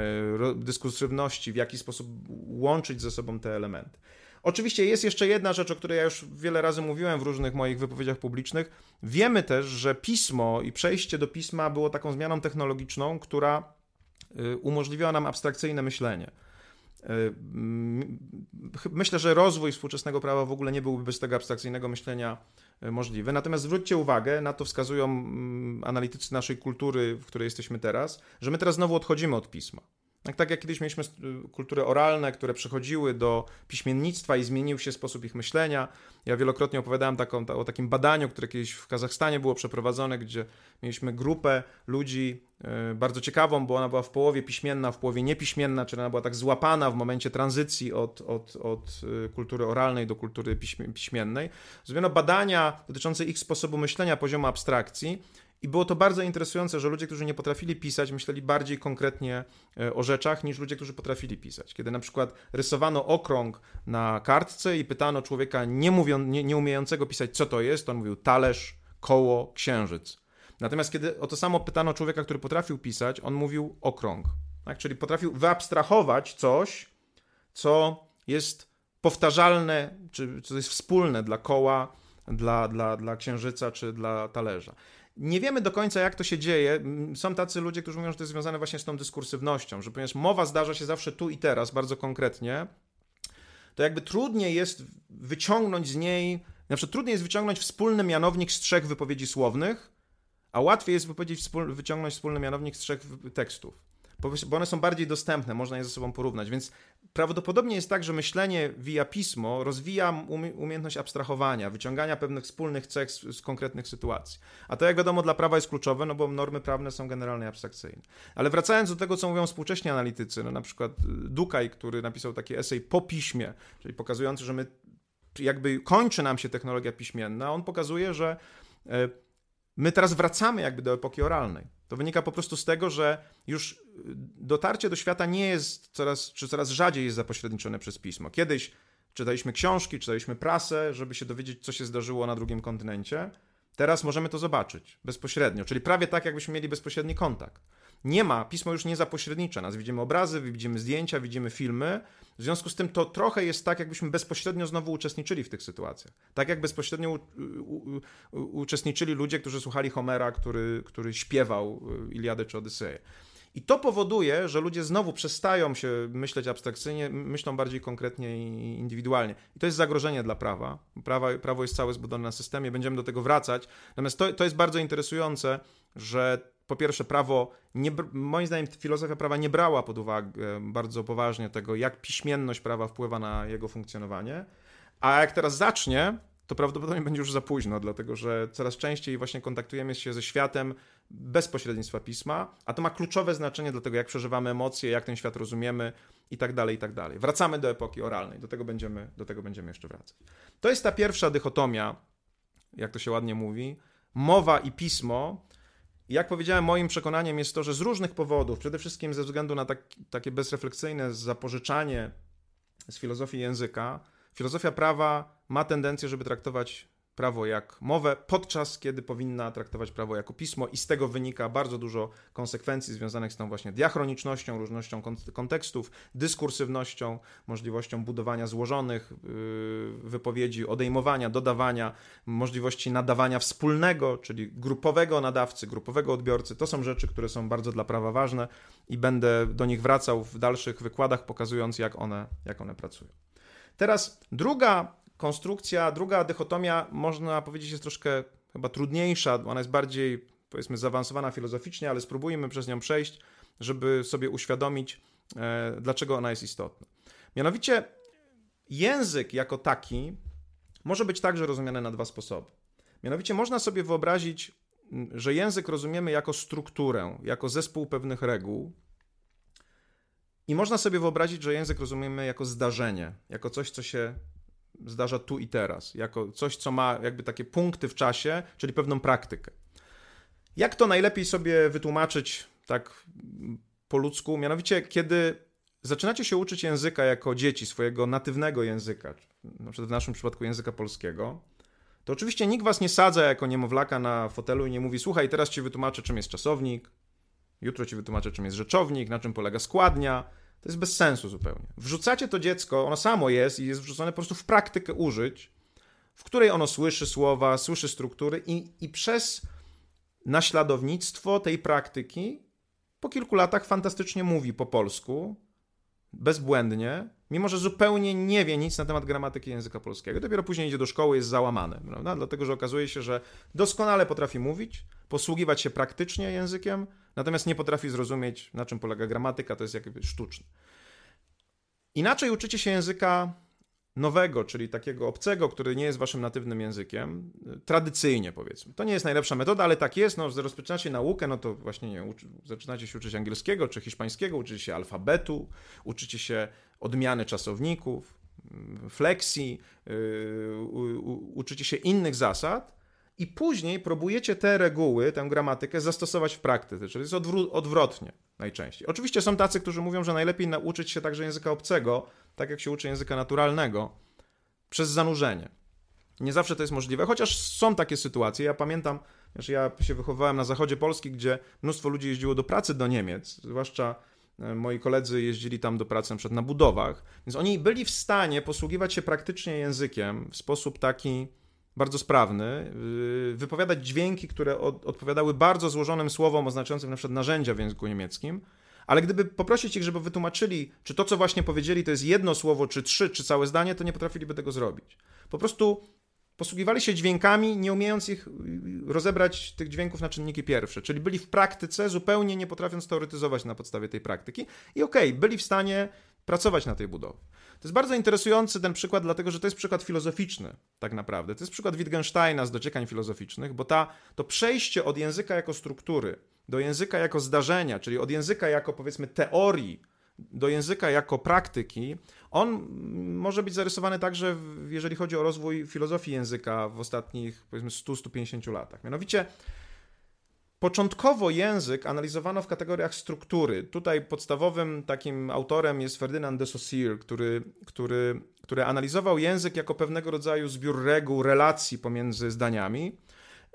S1: dyskursywności, w jaki sposób łączyć ze sobą te elementy. Oczywiście jest jeszcze jedna rzecz, o której ja już wiele razy mówiłem w różnych moich wypowiedziach publicznych. Wiemy też, że pismo i przejście do pisma było taką zmianą technologiczną, która y, umożliwiła nam abstrakcyjne myślenie. Y, myślę, że rozwój współczesnego prawa w ogóle nie byłby bez tego abstrakcyjnego myślenia y, możliwy. Natomiast zwróćcie uwagę, na to wskazują mm, analitycy naszej kultury, w której jesteśmy teraz, że my teraz znowu odchodzimy od pisma. Tak, tak jak kiedyś mieliśmy y, kultury oralne, które przechodziły do piśmiennictwa i zmienił się sposób ich myślenia. Ja wielokrotnie opowiadałem taką, o takim badaniu, które kiedyś w Kazachstanie było przeprowadzone, gdzie mieliśmy grupę ludzi y, bardzo ciekawą, bo ona była w połowie piśmienna, w połowie niepiśmienna, czyli ona była tak złapana w momencie tranzycji od, od, od y, kultury oralnej do kultury piśmiennej. Zrobiono badania dotyczące ich sposobu myślenia, poziomu abstrakcji i było to bardzo interesujące, że ludzie, którzy nie potrafili pisać, myśleli bardziej konkretnie e, o rzeczach niż ludzie, którzy potrafili pisać. Kiedy na przykład rysowano okrąg na kartce i pytano człowieka nie, mówią, nie, nie umiejącego pisać, co to jest, on mówił talerz, koło, księżyc. Natomiast kiedy o to samo pytano człowieka, który potrafił pisać, on mówił okrąg. Tak? Czyli potrafił wyabstrahować coś, co jest powtarzalne, czy co jest wspólne dla koła, dla, dla, dla księżyca czy dla talerza. Nie wiemy do końca, jak to się dzieje. Są tacy ludzie, którzy mówią, że to jest związane właśnie z tą dyskursywnością, że ponieważ mowa zdarza się zawsze tu i teraz, bardzo konkretnie, to jakby trudniej jest wyciągnąć z niej Na przykład trudniej jest wyciągnąć wspólny mianownik z trzech wypowiedzi słownych, a łatwiej jest wyciągnąć wspólny mianownik z trzech tekstów bo one są bardziej dostępne, można je ze sobą porównać. Więc prawdopodobnie jest tak, że myślenie via pismo rozwija umiejętność abstrahowania, wyciągania pewnych wspólnych cech z, z, konkretnych sytuacji. A to, jak wiadomo, dla prawa jest kluczowe, no bo normy prawne są generalnie abstrakcyjne. Ale wracając do tego, co mówią współcześni analitycy, no na przykład y, Dukaj, który napisał taki esej po piśmie, czyli pokazujący, że my jakby kończy nam się technologia piśmienna, on pokazuje, że e, my teraz wracamy jakby do epoki oralnej. To wynika po prostu z tego, że już dotarcie do świata nie jest coraz, czy coraz rzadziej jest zapośredniczone przez pismo. Kiedyś czytaliśmy książki, czytaliśmy prasę, żeby się dowiedzieć, co się zdarzyło na drugim kontynencie. Teraz możemy to zobaczyć bezpośrednio, czyli prawie tak, jakbyśmy mieli bezpośredni kontakt. Nie ma, pismo już nie zapośrednicza nas. Widzimy obrazy, widzimy zdjęcia, widzimy filmy. W związku z tym to trochę jest tak, jakbyśmy bezpośrednio znowu uczestniczyli w tych sytuacjach. Tak jak bezpośrednio u, u, u, uczestniczyli ludzie, którzy słuchali Homera, który, który śpiewał y, Iliadę czy Odyseję. I to powoduje, że ludzie znowu przestają się myśleć abstrakcyjnie, myślą bardziej konkretnie i indywidualnie. I to jest zagrożenie dla prawa. Prawa, prawo jest całe zbudowane na systemie, będziemy do tego wracać. Natomiast to, to jest bardzo interesujące, że po pierwsze, prawo, nie, moim zdaniem, filozofia prawa nie brała pod uwagę bardzo poważnie tego, jak piśmienność prawa wpływa na jego funkcjonowanie. A jak teraz zacznie, to prawdopodobnie będzie już za późno, dlatego że coraz częściej właśnie kontaktujemy się ze światem bez pośrednictwa pisma, a to ma kluczowe znaczenie do tego, jak przeżywamy emocje, jak ten świat rozumiemy i tak dalej, i tak dalej. Wracamy do epoki oralnej, do tego będziemy, do tego będziemy jeszcze wracać. To jest ta pierwsza dychotomia, jak to się ładnie mówi, mowa i pismo. Jak powiedziałem, moim przekonaniem jest to, że z różnych powodów, przede wszystkim ze względu na tak, takie bezrefleksyjne zapożyczanie z filozofii języka, filozofia prawa ma tendencję, żeby traktować prawo jak mowę, podczas kiedy powinna traktować prawo jako pismo, i z tego wynika bardzo dużo konsekwencji związanych z tą właśnie diachronicznością, różnością kontekstów, dyskursywnością, możliwością budowania złożonych yy, wypowiedzi, odejmowania, dodawania, możliwości nadawania wspólnego, czyli grupowego nadawcy, grupowego odbiorcy. To są rzeczy, które są bardzo dla prawa ważne i będę do nich wracał w dalszych wykładach, pokazując, jak one, jak one pracują. Teraz druga konstrukcja, druga dychotomia, można powiedzieć, jest troszkę chyba trudniejsza, ona jest bardziej, powiedzmy, zaawansowana filozoficznie, ale spróbujmy przez nią przejść, żeby sobie uświadomić, e, dlaczego ona jest istotna. Mianowicie, język jako taki może być także rozumiany na dwa sposoby. Mianowicie, można sobie wyobrazić, że język rozumiemy jako strukturę, jako zespół pewnych reguł, i można sobie wyobrazić, że język rozumiemy jako zdarzenie, jako coś, co się zdarza tu i teraz, jako coś, co ma jakby takie punkty w czasie, czyli pewną praktykę. Jak to najlepiej sobie wytłumaczyć tak po ludzku? Mianowicie, kiedy zaczynacie się uczyć języka jako dzieci, swojego natywnego języka, na przykład w naszym przypadku języka polskiego, to oczywiście nikt was nie sadza jako niemowlaka na fotelu i nie mówi: Słuchaj, teraz ci wytłumaczę, czym jest czasownik, jutro ci wytłumaczę, czym jest rzeczownik, na czym polega składnia, to jest bez sensu zupełnie. Wrzucacie to dziecko, ono samo jest i jest wrzucone po prostu w praktykę użyć, w której ono słyszy słowa, słyszy struktury i, i przez naśladownictwo tej praktyki po kilku latach fantastycznie mówi po polsku, bezbłędnie, mimo że zupełnie nie wie nic na temat gramatyki języka polskiego. Dopiero później idzie do szkoły, jest załamany, prawda? Dlatego, że okazuje się, że doskonale potrafi mówić, posługiwać się praktycznie językiem, natomiast nie potrafi zrozumieć, na czym polega gramatyka, to jest jakby sztuczne. Inaczej uczycie się języka nowego, czyli takiego obcego, który nie jest waszym natywnym językiem, tradycyjnie powiedzmy. To nie jest najlepsza metoda, ale tak jest, no rozpoczynacie naukę, no to właśnie nie, uczy, zaczynacie się uczyć angielskiego czy hiszpańskiego, uczycie się alfabetu, uczycie się odmiany czasowników, flexi, yy, uczycie się innych zasad, i później próbujecie te reguły, tę gramatykę zastosować w praktyce, czyli jest odwrotnie najczęściej. Oczywiście są tacy, którzy mówią, że najlepiej nauczyć się także języka obcego, tak jak się uczy języka naturalnego, przez zanurzenie. Nie zawsze to jest możliwe, chociaż są takie sytuacje. Ja pamiętam, że ja się wychowywałem na zachodzie Polski, gdzie mnóstwo ludzi jeździło do pracy do Niemiec, zwłaszcza e, moi koledzy jeździli tam do pracy na na budowach, więc oni byli w stanie posługiwać się praktycznie językiem w sposób taki bardzo sprawny, y, wypowiadać dźwięki, które od, odpowiadały bardzo złożonym słowom oznaczającym na przykład narzędzia w języku niemieckim, ale gdyby poprosić ich, żeby wytłumaczyli, czy to, co właśnie powiedzieli, to jest jedno słowo, czy trzy, czy całe zdanie, to nie potrafiliby tego zrobić. Po prostu posługiwali się dźwiękami, nie umiejąc ich y, rozebrać tych dźwięków na czynniki pierwsze, czyli byli w praktyce, zupełnie nie potrafiąc teoretyzować na podstawie tej praktyki. I okej, okay, byli w stanie pracować na tej budowie. To jest bardzo interesujący ten przykład, dlatego że to jest przykład filozoficzny, tak naprawdę. To jest przykład Wittgensteina z dociekań filozoficznych, bo ta, to przejście od języka jako struktury do języka jako zdarzenia, czyli od języka jako powiedzmy teorii do języka jako praktyki, on może być zarysowany także, jeżeli chodzi o rozwój filozofii języka w ostatnich powiedzmy 100-150 latach. Mianowicie Początkowo język analizowano w kategoriach struktury. Tutaj podstawowym takim autorem jest Ferdynand de Saussure, który, który, który analizował język jako pewnego rodzaju zbiór reguł, relacji pomiędzy zdaniami.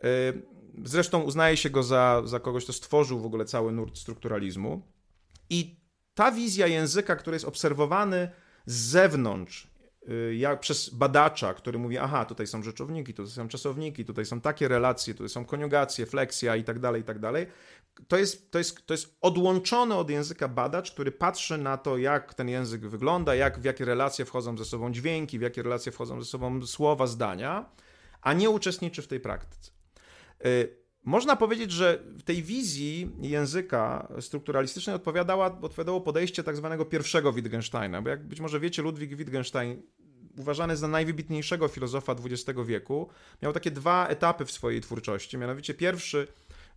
S1: Y, zresztą uznaje się go za, za kogoś, kto stworzył w ogóle cały nurt strukturalizmu. I ta wizja języka, który jest obserwowany z zewnątrz, jak przez badacza, który mówi, aha, tutaj są rzeczowniki, tutaj są czasowniki, tutaj są takie relacje, tutaj są koniugacje, fleksja i tak dalej, i tak dalej. To jest, to, jest, to jest odłączony od języka badacz, który patrzy na to, jak ten język wygląda, jak, w jakie relacje wchodzą ze sobą dźwięki, w jakie relacje wchodzą ze sobą słowa, zdania, a nie uczestniczy w tej praktyce. Można powiedzieć, że w tej wizji języka strukturalistycznej odpowiadała, odpowiadało podejście tak zwanego pierwszego Wittgensteina, bo jak być może wiecie, Ludwig Wittgenstein, uważany za najwybitniejszego filozofa XX wieku, miał takie dwa etapy w swojej twórczości. Mianowicie pierwszy,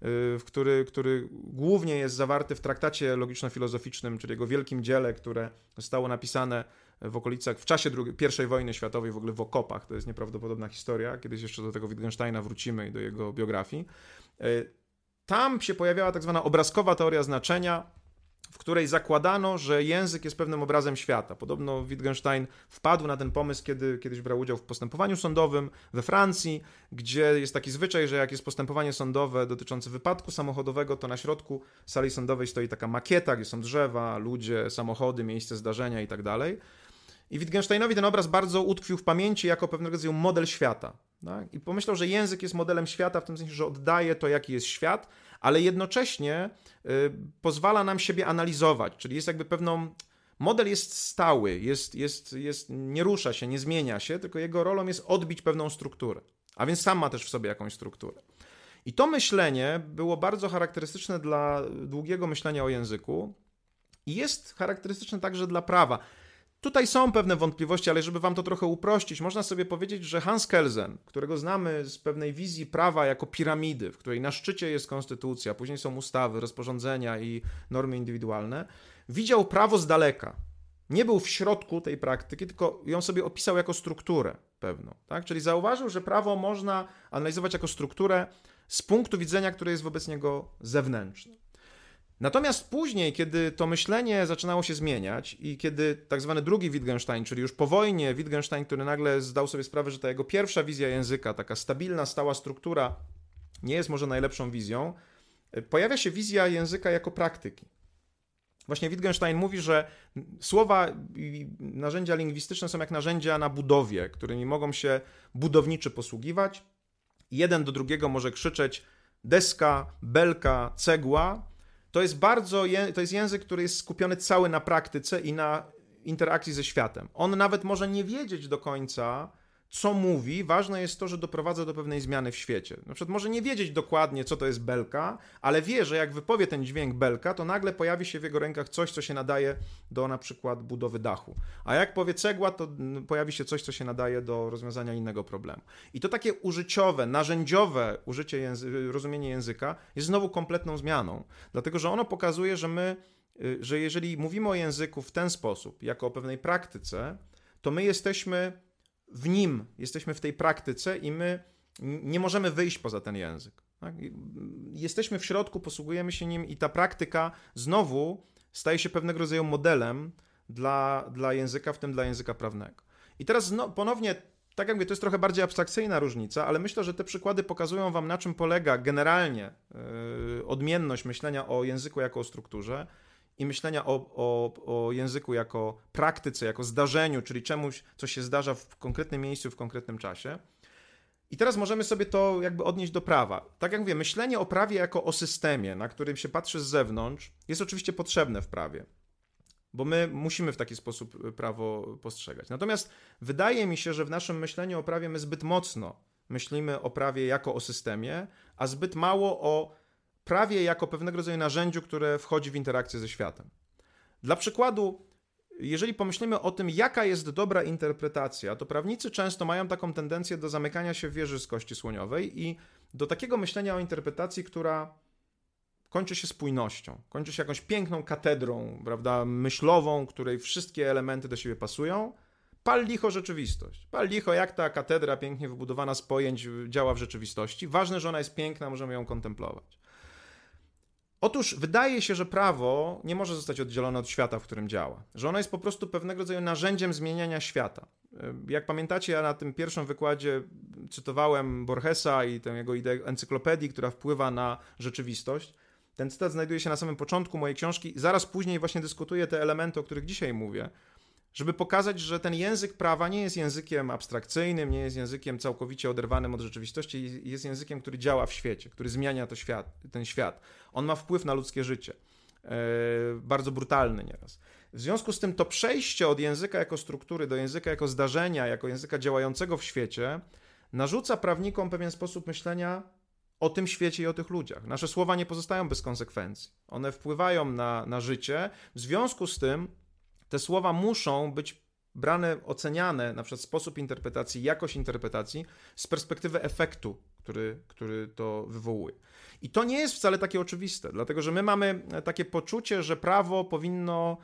S1: y, który, który głównie jest zawarty w traktacie logiczno-filozoficznym, czyli jego wielkim dziele, które zostało napisane w okolicach, w czasie II, I wojny światowej, w ogóle w okopach. To jest nieprawdopodobna historia. Kiedyś jeszcze do tego Wittgensteina wrócimy i do jego biografii. E, tam się pojawiała tak zwana obrazkowa teoria znaczenia, w której zakładano, że język jest pewnym obrazem świata. Podobno Wittgenstein wpadł na ten pomysł, kiedy kiedyś brał udział w postępowaniu sądowym we Francji, gdzie jest taki zwyczaj, że jak jest postępowanie sądowe dotyczące wypadku samochodowego, to na środku sali sądowej stoi taka makieta, gdzie są drzewa, ludzie, samochody, miejsce zdarzenia itd. I Wittgensteinowi ten obraz bardzo utkwił w pamięci jako pewnego rodzaju model świata. Tak? I pomyślał, że język jest modelem świata w tym sensie, że oddaje to, jaki jest świat, ale jednocześnie y, pozwala nam siebie analizować, czyli jest jakby pewną. Model jest stały, jest, jest, jest, nie rusza się, nie zmienia się, tylko jego rolą jest odbić pewną strukturę. A więc sam ma też w sobie jakąś strukturę. I to myślenie było bardzo charakterystyczne dla długiego myślenia o języku i jest charakterystyczne także dla prawa. Tutaj są pewne wątpliwości, ale żeby wam to trochę uprościć, można sobie powiedzieć, że Hans Kelsen, którego znamy z pewnej wizji prawa jako piramidy, w której na szczycie jest konstytucja, później są ustawy, rozporządzenia i normy indywidualne, widział prawo z daleka. Nie był w środku tej praktyki, tylko ją sobie opisał jako strukturę pewną. Tak? Czyli zauważył, że prawo można analizować jako strukturę z punktu widzenia, który jest wobec niego zewnętrzny. Natomiast później, kiedy to myślenie zaczynało się zmieniać i kiedy tak zwany drugi Wittgenstein, czyli już po wojnie Wittgenstein, który nagle zdał sobie sprawę, że ta jego pierwsza wizja języka, taka stabilna, stała struktura, nie jest może najlepszą wizją, pojawia się wizja języka jako praktyki. Właśnie Wittgenstein mówi, że słowa i narzędzia lingwistyczne są jak narzędzia na budowie, którymi mogą się budowniczy posługiwać. Jeden do drugiego może krzyczeć deska, belka, cegła, to jest bardzo, to jest język, który jest skupiony cały na praktyce i na interakcji ze światem. On nawet może nie wiedzieć do końca, co mówi, ważne jest to, że doprowadza do pewnej zmiany w świecie. Na przykład może nie wiedzieć dokładnie, co to jest belka, ale wie, że jak wypowie ten dźwięk belka, to nagle pojawi się w jego rękach coś, co się nadaje do na przykład budowy dachu. A jak powie cegła, to pojawi się coś, co się nadaje do rozwiązania innego problemu. I to takie użyciowe, narzędziowe użycie języ rozumienie języka jest znowu kompletną zmianą, dlatego że ono pokazuje, że my, y, że jeżeli mówimy o języku w ten sposób, jako o pewnej praktyce, to my jesteśmy w nim, jesteśmy w tej praktyce i my nie możemy wyjść poza ten język. Tak? Jesteśmy w środku, posługujemy się nim i ta praktyka znowu staje się pewnego rodzaju modelem dla, dla języka, w tym dla języka prawnego. I teraz no, ponownie, tak jak mówię, to jest trochę bardziej abstrakcyjna różnica, ale myślę, że te przykłady pokazują wam, na czym polega generalnie yy, odmienność myślenia o języku jako o strukturze i myślenia o, o, o języku jako praktyce, jako zdarzeniu, czyli czemuś, co się zdarza w konkretnym miejscu, w konkretnym czasie. I teraz możemy sobie to jakby odnieść do prawa. Tak jak mówię, myślenie o prawie jako o systemie, na którym się patrzy z zewnątrz, jest oczywiście potrzebne w prawie. bo my musimy w taki sposób prawo postrzegać. Natomiast wydaje mi się, że w naszym myśleniu o prawie my zbyt mocno myślimy o prawie jako o systemie, a zbyt mało o prawie jako pewnego rodzaju narzędziu, które wchodzi w interakcję ze światem. Dla przykładu, jeżeli pomyślimy o tym, jaka jest dobra interpretacja, to prawnicy często mają taką tendencję do zamykania się w wieży z kości słoniowej i do takiego myślenia o interpretacji, która kończy się spójnością, kończy się jakąś piękną katedrą, prawda, myślową, której wszystkie elementy do siebie pasują. Pal licho rzeczywistość. Pal licho, jak ta katedra pięknie wybudowana z pojęć działa w rzeczywistości. Ważne, że ona jest piękna, możemy ją kontemplować. Otóż wydaje się, że prawo nie może zostać oddzielone od świata, w którym działa, że ono jest po prostu pewnego rodzaju narzędziem zmieniania świata. Jak pamiętacie, ja na tym pierwszym wykładzie cytowałem Borgesa i tę jego ideę encyklopedii, która wpływa na rzeczywistość. Ten cytat znajduje się na samym początku mojej książki. Zaraz później właśnie dyskutuję te elementy, o których dzisiaj mówię żeby pokazać, że ten język prawa nie jest językiem abstrakcyjnym, nie jest językiem całkowicie oderwanym od rzeczywistości, jest językiem, który działa w świecie, który zmienia to świat, ten świat. On ma wpływ na ludzkie życie. E, bardzo brutalny nieraz. W związku z tym to przejście od języka jako struktury do języka jako zdarzenia, jako języka działającego w świecie, narzuca prawnikom pewien sposób myślenia o tym świecie i o tych ludziach. Nasze słowa nie pozostają bez konsekwencji. One wpływają na, na życie. W związku z tym te słowa muszą być brane, oceniane, na przykład sposób interpretacji, jakość interpretacji z perspektywy efektu, który, który to wywołuje. I to nie jest wcale takie oczywiste, dlatego że my mamy takie poczucie, że prawo powinno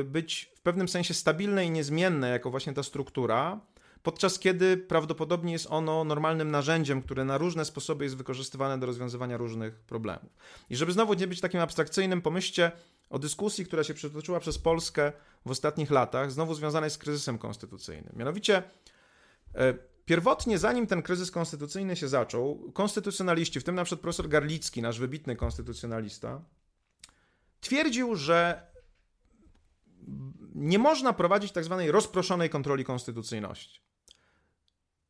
S1: y, być w pewnym sensie stabilne i niezmienne, jako właśnie ta struktura, podczas kiedy prawdopodobnie jest ono normalnym narzędziem, które na różne sposoby jest wykorzystywane do rozwiązywania różnych problemów. I żeby znowu nie być takim abstrakcyjnym, pomyślcie o dyskusji, która się przetoczyła przez Polskę w ostatnich latach, znowu związanej z kryzysem konstytucyjnym. Mianowicie, e, pierwotnie, zanim ten kryzys konstytucyjny się zaczął, konstytucjonaliści, w tym na przykład profesor Garlicki, nasz wybitny konstytucjonalista, twierdził, że nie można prowadzić tak zwanej rozproszonej kontroli konstytucyjności.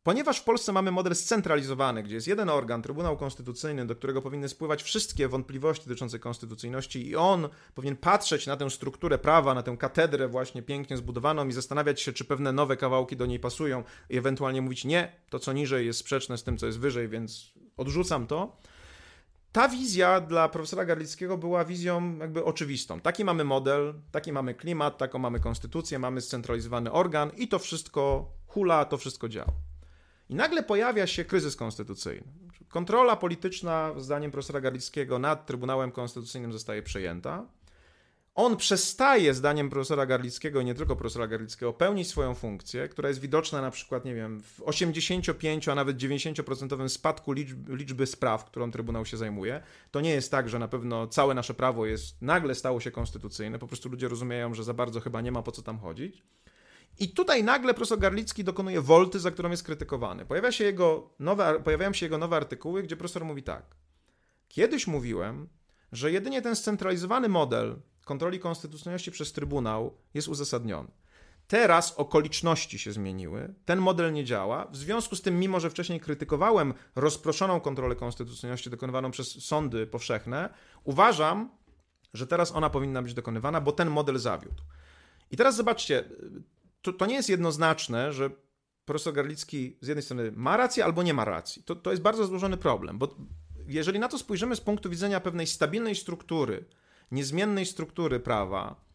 S1: Ponieważ w Polsce mamy model scentralizowany, gdzie jest jeden organ, Trybunał Konstytucyjny, do którego powinny spływać wszystkie wątpliwości dotyczące konstytucyjności, i on powinien patrzeć na tę strukturę prawa, na tę katedrę właśnie pięknie zbudowaną i zastanawiać się, czy pewne nowe kawałki do niej pasują, i ewentualnie mówić: Nie, to co niżej jest sprzeczne z tym, co jest wyżej, więc odrzucam to. Ta wizja dla profesora Garlickiego była wizją jakby oczywistą. Taki mamy model, taki mamy klimat, taką mamy konstytucję, mamy scentralizowany organ i to wszystko hula, to wszystko działa. I nagle pojawia się kryzys konstytucyjny. Kontrola polityczna, zdaniem profesora Garlickiego, nad Trybunałem Konstytucyjnym zostaje przejęta. On przestaje, zdaniem profesora Garlickiego, i nie tylko profesora Garlickiego, pełnić swoją funkcję, która jest widoczna na przykład, nie wiem, w 85, a nawet 90% spadku liczby, liczby spraw, którą Trybunał się zajmuje. To nie jest tak, że na pewno całe nasze prawo jest nagle stało się konstytucyjne, po prostu ludzie rozumieją, że za bardzo chyba nie ma po co tam chodzić. I tutaj nagle profesor Garlicki dokonuje wolty, za którą jest krytykowany. Pojawia się jego nowe, pojawiają się jego nowe artykuły, gdzie profesor mówi tak. Kiedyś mówiłem, że jedynie ten scentralizowany model kontroli konstytucyjności przez Trybunał jest uzasadniony. Teraz okoliczności się zmieniły, ten model nie działa. W związku z tym, mimo że wcześniej krytykowałem rozproszoną kontrolę konstytucyjności dokonywaną przez sądy powszechne, uważam, że teraz ona powinna być dokonywana, bo ten model zawiódł. I teraz zobaczcie, to, to nie jest jednoznaczne, że profesor Garlicki z jednej strony ma rację albo nie ma racji. To, to jest bardzo złożony problem, bo jeżeli na to spojrzymy z punktu widzenia pewnej stabilnej struktury, niezmiennej struktury prawa,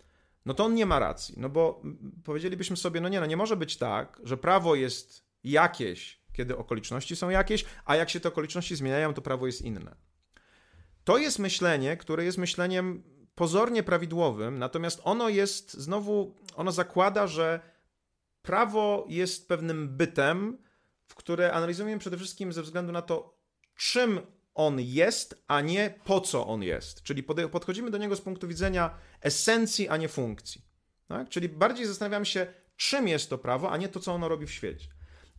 S1: no to on nie ma racji. No bo powiedzielibyśmy sobie, no nie, no nie może być tak, że prawo jest jakieś, kiedy okoliczności są jakieś, a jak się te okoliczności zmieniają, to prawo jest inne. To jest myślenie, które jest myśleniem pozornie prawidłowym, natomiast ono jest znowu, ono zakłada, że prawo jest pewnym bytem, w które analizujemy przede wszystkim ze względu na to, czym on jest, a nie po co on jest. Czyli podchodzimy do niego z punktu widzenia esencji, a nie funkcji. Tak? Czyli bardziej zastanawiam się, czym jest to prawo, a nie to, co ono robi w świecie.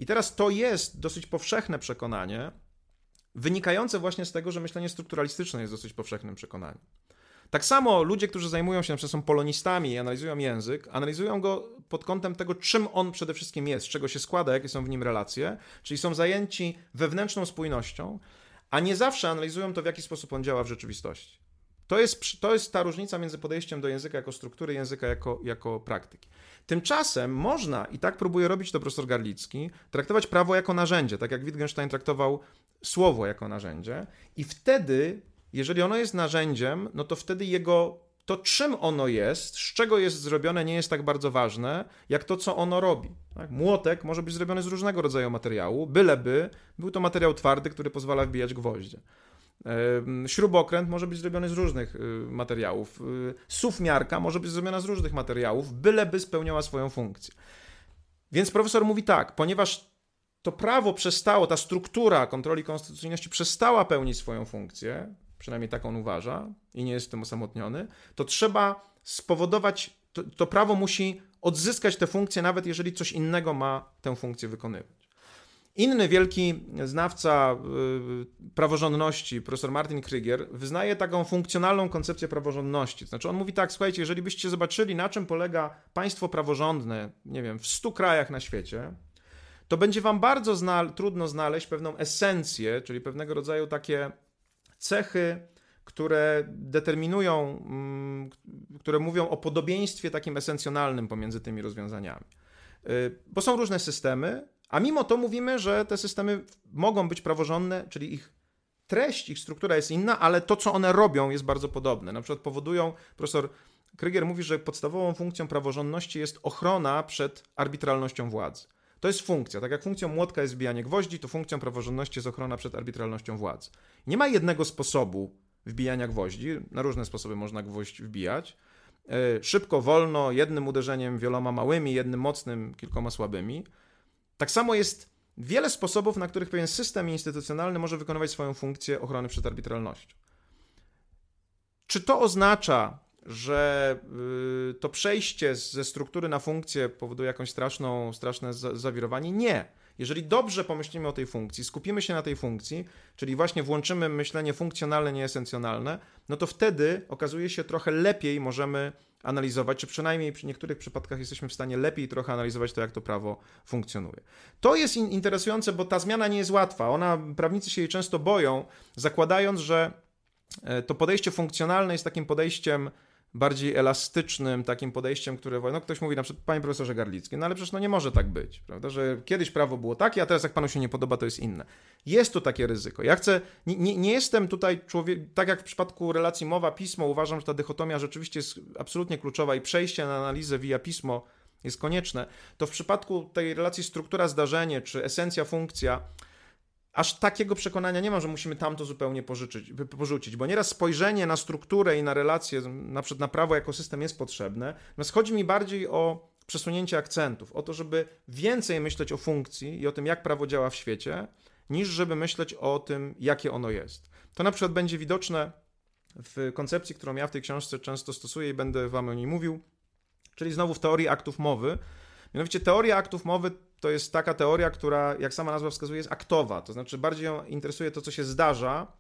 S1: I teraz to jest dosyć powszechne przekonanie, wynikające właśnie z tego, że myślenie strukturalistyczne jest dosyć powszechnym przekonaniem. Tak samo ludzie, którzy zajmują się, na przykład są polonistami i analizują język, analizują go pod kątem tego, czym on przede wszystkim jest, z czego się składa, jakie są w nim relacje, czyli są zajęci wewnętrzną spójnością, a nie zawsze analizują to, w jaki sposób on działa w rzeczywistości. To jest, to jest ta różnica między podejściem do języka jako struktury, języka jako, jako praktyki. Tymczasem można, i tak próbuje robić to profesor Garlicki, traktować prawo jako narzędzie, tak jak Wittgenstein traktował słowo jako narzędzie, i wtedy, jeżeli ono jest narzędziem, no to wtedy jego to czym ono jest, z czego jest zrobione, nie jest tak bardzo ważne, jak to, co ono robi. Tak? Młotek może być zrobiony z różnego rodzaju materiału, byleby był to materiał twardy, który pozwala wbijać gwoździe. Śrubokręt może być zrobiony z różnych y, materiałów. Y, Sufmiarka może być zrobiona z różnych materiałów, byleby spełniała swoją funkcję. Więc profesor mówi tak, ponieważ to prawo przestało, ta struktura kontroli konstytucyjności przestała pełnić swoją funkcję, przynajmniej tak on uważa i nie jest w tym osamotniony, to trzeba spowodować, to, to prawo musi odzyskać tę funkcję, nawet jeżeli coś innego ma tę funkcję wykonywać. Inny wielki znawca y, praworządności, profesor Martin Krygier, wyznaje taką funkcjonalną koncepcję praworządności. Znaczy on mówi tak, słuchajcie, jeżeli byście zobaczyli, na czym polega państwo praworządne, nie wiem, w stu krajach na świecie, to będzie wam bardzo zna trudno znaleźć pewną esencję, czyli pewnego rodzaju takie cechy, które determinują, mm, które mówią o podobieństwie takim esencjonalnym pomiędzy tymi rozwiązaniami. Y, bo są różne systemy, a mimo to mówimy, że te systemy mogą być praworządne, czyli ich treść, ich struktura jest inna, ale to, co one robią, jest bardzo podobne. Na przykład powodują, profesor Krygier mówi, że podstawową funkcją praworządności jest ochrona przed arbitralnością władzy. To jest funkcja. Tak jak funkcją młotka jest wbijanie gwoździ, to funkcją praworządności jest ochrona przed arbitralnością władzy. Nie ma jednego sposobu wbijania gwoździ. Na różne sposoby można gwoźdź wbijać. E, szybko, wolno, jednym uderzeniem, wieloma małymi, jednym mocnym, kilkoma słabymi. Tak samo jest wiele sposobów, na których pewien system instytucjonalny może wykonywać swoją funkcję ochrony przed arbitralnością. Czy to oznacza, że y, to przejście ze struktury na funkcję powoduje jakąś straszną, straszne zawirowanie? Nie. Jeżeli dobrze pomyślimy o tej funkcji, skupimy się na tej funkcji, czyli właśnie włączymy myślenie funkcjonalne, nie esencjonalne, no to wtedy okazuje się trochę lepiej możemy analizować, czy przynajmniej przy niektórych przypadkach jesteśmy w stanie lepiej trochę analizować to, jak to prawo funkcjonuje. To jest interesujące, bo ta zmiana nie jest łatwa. Ona, prawnicy się jej często boją, zakładając, że e, to podejście funkcjonalne jest takim podejściem bardziej elastycznym takim podejściem, które, no ktoś mówi na przykład, panie profesorze Garlicki, no ale przecież no nie może tak być, prawda, że kiedyś prawo było takie, a teraz jak panu się nie podoba, to jest inne. Jest tu takie ryzyko. Ja chcę, nie, nie, nie jestem tutaj człowiek, tak jak w przypadku relacji mowa-pismo, uważam, że ta dychotomia rzeczywiście jest absolutnie kluczowa i przejście na analizę via pismo jest konieczne, to w przypadku tej relacji struktura-zdarzenie, czy esencja-funkcja, aż takiego przekonania nie mam, że musimy tamto zupełnie pożyczyć, porzucić, bo nieraz spojrzenie na strukturę i na relacje, na przykład na prawo jako system jest potrzebne, natomiast chodzi mi bardziej o przesunięcie akcentów, o to, żeby więcej myśleć o funkcji i o tym, jak prawo działa w świecie, niż żeby myśleć o tym, jakie ono jest. To na przykład będzie widoczne w koncepcji, którą ja w tej książce często stosuję i będę wam o niej mówił, czyli znowu w teorii aktów mowy. Mianowicie teoria aktów mowy to jest taka teoria, która, jak sama nazwa wskazuje, jest aktowa. To znaczy, bardziej ją interesuje to, co się zdarza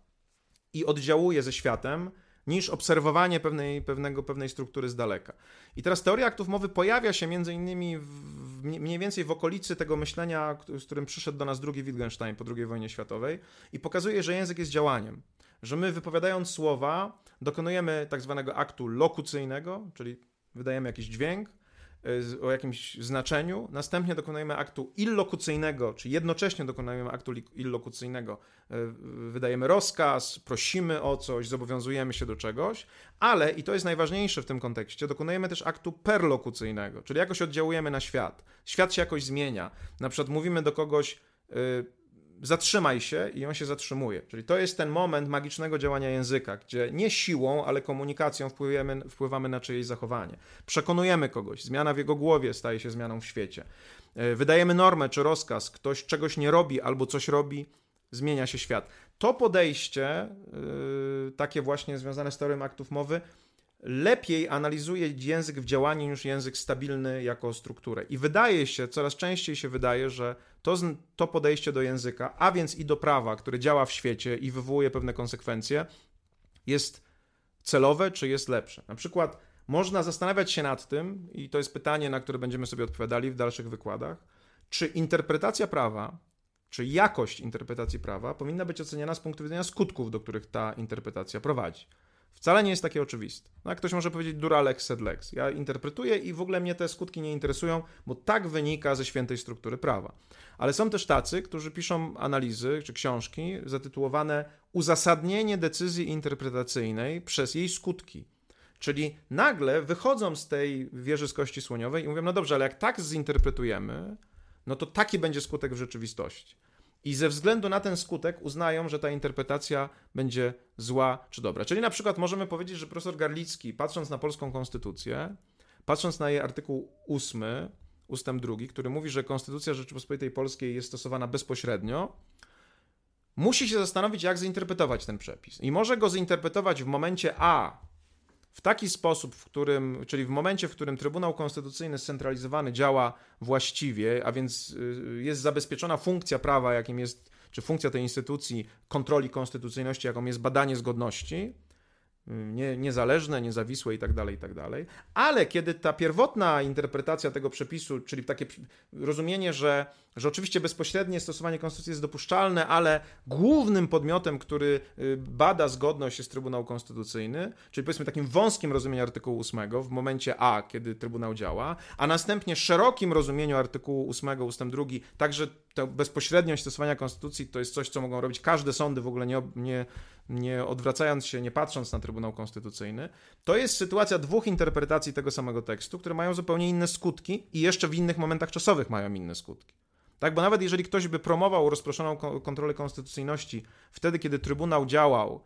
S1: i oddziałuje ze światem, niż obserwowanie pewnej, pewnego, pewnej struktury z daleka. I teraz teoria aktów mowy pojawia się między innymi w, mniej więcej w okolicy tego myślenia, z którym przyszedł do nas drugi Wittgenstein po II wojnie światowej i pokazuje, że język jest działaniem. Że my wypowiadając słowa dokonujemy tak zwanego aktu lokucyjnego, czyli wydajemy jakiś dźwięk, o jakimś znaczeniu, następnie dokonujemy aktu illokucyjnego, czy jednocześnie dokonujemy aktu illokucyjnego, e, wydajemy rozkaz, prosimy o coś, zobowiązujemy się do czegoś, ale, i to jest najważniejsze w tym kontekście, dokonujemy też aktu perlokucyjnego, czyli jakoś oddziałujemy na świat. Świat się jakoś zmienia. Na przykład mówimy do kogoś, e, zatrzymaj się i on się zatrzymuje. Czyli to jest ten moment magicznego działania języka, gdzie nie siłą, ale komunikacją wpływamy, na czyjeś zachowanie. Przekonujemy kogoś, zmiana w jego głowie staje się zmianą w świecie. E, wydajemy normę czy rozkaz, ktoś czegoś nie robi albo coś robi, zmienia się świat. To podejście, yy, takie właśnie związane z teorią aktów mowy, lepiej analizuje język w działaniu niż język stabilny jako strukturę. I wydaje się, coraz częściej się wydaje, że to, to podejście do języka, a więc i do prawa, które działa w świecie i wywołuje pewne konsekwencje, jest celowe czy jest lepsze. Na przykład można zastanawiać się nad tym, i to jest pytanie, na które będziemy sobie odpowiadali w dalszych wykładach, czy interpretacja prawa, czy jakość interpretacji prawa powinna być oceniana z punktu widzenia skutków, do których ta interpretacja prowadzi. Wcale nie jest takie oczywiste. No, ktoś może powiedzieć dura lex sed lex. Ja interpretuję i w ogóle mnie te skutki nie interesują, bo tak wynika ze świętej struktury prawa. Ale są też tacy, którzy piszą analizy czy książki zatytułowane Uzasadnienie decyzji interpretacyjnej przez jej skutki. Czyli nagle wychodzą z tej wieży z kości słoniowej i mówią, no dobrze, ale jak tak zinterpretujemy, no to taki będzie skutek w rzeczywistości. I ze względu na ten skutek uznają, że ta interpretacja będzie zła czy dobra. Czyli na przykład możemy powiedzieć, że profesor Garlicki, patrząc na polską konstytucję, patrząc na jej artykuł 8, ustęp 2, który mówi, że Konstytucja Rzeczypospolitej Polskiej jest stosowana bezpośrednio, musi się zastanowić, jak zinterpretować ten przepis. I może go zinterpretować w momencie A w taki sposób, w którym, czyli w momencie, w którym Trybunał Konstytucyjny scentralizowany działa właściwie, a więc y, jest zabezpieczona funkcja prawa, jakim jest, czy funkcja tej instytucji kontroli konstytucyjności, jaką jest badanie zgodności, nie, niezależne, niezawisłe i tak dalej, i tak dalej. Ale kiedy ta pierwotna interpretacja tego przepisu, czyli takie rozumienie, że, że oczywiście bezpośrednie stosowanie konstytucji jest dopuszczalne, ale głównym podmiotem, który y, bada zgodność jest Trybunał Konstytucyjny, czyli powiedzmy takim wąskim rozumieniu artykułu 8 w momencie A, kiedy Trybunał działa, a następnie szerokim rozumieniu artykułu 8 ustęp 2, także to bezpośredniość stosowania konstytucji to jest coś, co mogą robić każde sądy, w ogóle nie, nie, nie odwracając się, nie patrząc na Trybunał Konstytucyjny. To jest sytuacja dwóch interpretacji tego samego tekstu, które mają zupełnie inne skutki i jeszcze w innych momentach czasowych mają inne skutki. Tak, bo nawet jeżeli ktoś by promował rozproszoną kontrolę konstytucyjności wtedy, kiedy Trybunał działał,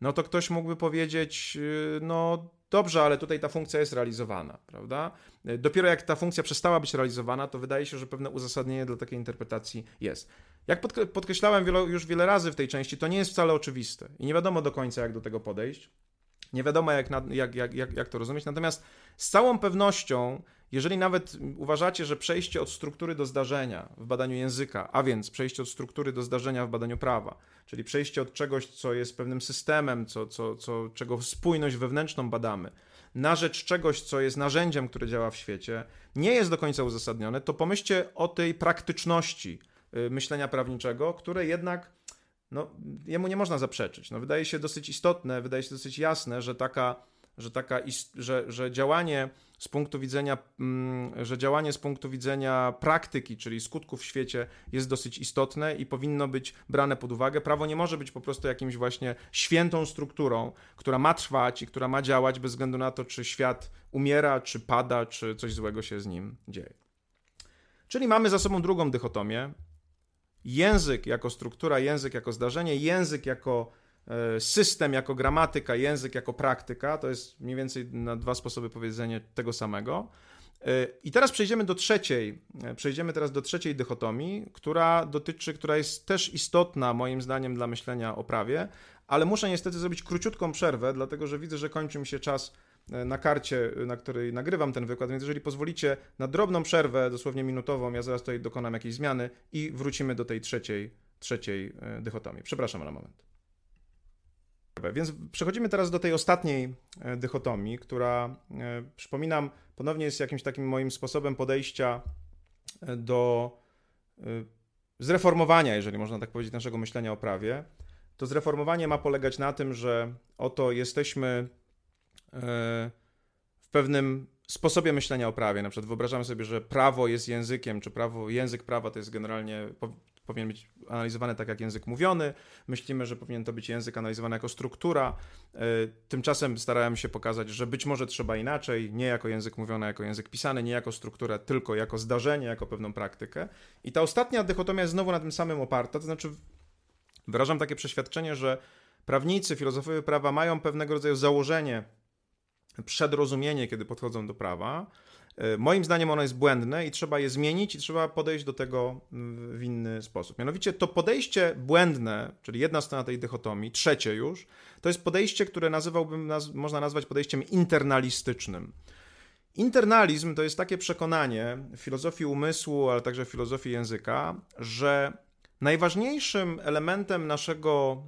S1: no to ktoś mógłby powiedzieć, yy, no dobrze, ale tutaj ta funkcja jest realizowana, prawda? Dopiero jak ta funkcja przestała być realizowana, to wydaje się, że pewne uzasadnienie dla takiej interpretacji jest. Jak podkreślałem już wiele razy w tej części, to nie jest wcale oczywiste i nie wiadomo do końca, jak do tego podejść. Nie wiadomo, jak, jak, jak, jak, jak to rozumieć. Natomiast z całą pewnością, jeżeli nawet uważacie, że przejście od struktury do zdarzenia w badaniu języka, a więc przejście od struktury do zdarzenia w badaniu prawa, czyli przejście od czegoś, co jest pewnym systemem, co, co, co, czego spójność wewnętrzną badamy, na rzecz czegoś, co jest narzędziem, które działa w świecie, nie jest do końca uzasadnione, to pomyślcie o tej praktyczności y, myślenia prawniczego, które jednak no, jemu nie można zaprzeczyć. No, wydaje się dosyć istotne, wydaje się dosyć jasne, że taka, że, taka, że, że działanie z punktu widzenia, mm, że działanie z punktu widzenia praktyki, czyli skutków w świecie jest dosyć istotne i powinno być brane pod uwagę. Prawo nie może być po prostu jakimś właśnie świętą strukturą, która ma trwać i która ma działać bez względu na to, czy świat umiera, czy pada, czy coś złego się z nim dzieje. Czyli mamy za sobą drugą dychotomię. Język jako struktura, język jako zdarzenie, język jako system jako gramatyka, język jako praktyka, to jest mniej więcej na dwa sposoby powiedzenia tego samego. E, I teraz przejdziemy do trzeciej, e, przejdziemy teraz do trzeciej dychotomii, która dotyczy, która jest też istotna moim zdaniem dla myślenia o prawie, ale muszę niestety zrobić króciutką przerwę, dlatego że widzę, że kończy mi się czas na karcie, na której nagrywam ten wykład, więc jeżeli pozwolicie na drobną przerwę, dosłownie minutową, ja zaraz tutaj dokonam jakiejś zmiany i wrócimy do tej trzeciej, trzeciej dychotomii. Przepraszam na moment. Więc przechodzimy teraz do tej ostatniej e, dychotomii, która, e, przypominam, ponownie jest jakimś takim moim sposobem podejścia e, do zreformowania, jeżeli można tak powiedzieć, naszego myślenia o prawie. To zreformowanie ma polegać na tym, że oto jesteśmy w pewnym sposobie myślenia o prawie. Na przykład wyobrażamy sobie, że prawo jest językiem, czy prawo, język prawa to jest generalnie powinien być analizowany tak jak język mówiony. Myślimy, że powinien to być język analizowany jako struktura. E, tymczasem starałem się pokazać, że być może trzeba inaczej, nie jako język mówiony, jako język pisany, nie jako strukturę, tylko jako zdarzenie, jako pewną praktykę. I ta ostatnia dychotomia jest znowu na tym samym oparta, to znaczy wyrażam takie przeświadczenie, że prawnicy, filozofowie prawa mają pewnego rodzaju założenie, przedrozumienie, kiedy podchodzą do prawa, moim zdaniem ono jest błędne i trzeba je zmienić i trzeba podejść do tego w inny sposób. Mianowicie to podejście błędne, czyli jedna strona tej dychotomii, trzecie już, to jest podejście, które nazywałbym, można nazwać podejściem internalistycznym. Internalizm to jest takie przekonanie w filozofii umysłu, ale także w filozofii języka, że najważniejszym elementem naszego,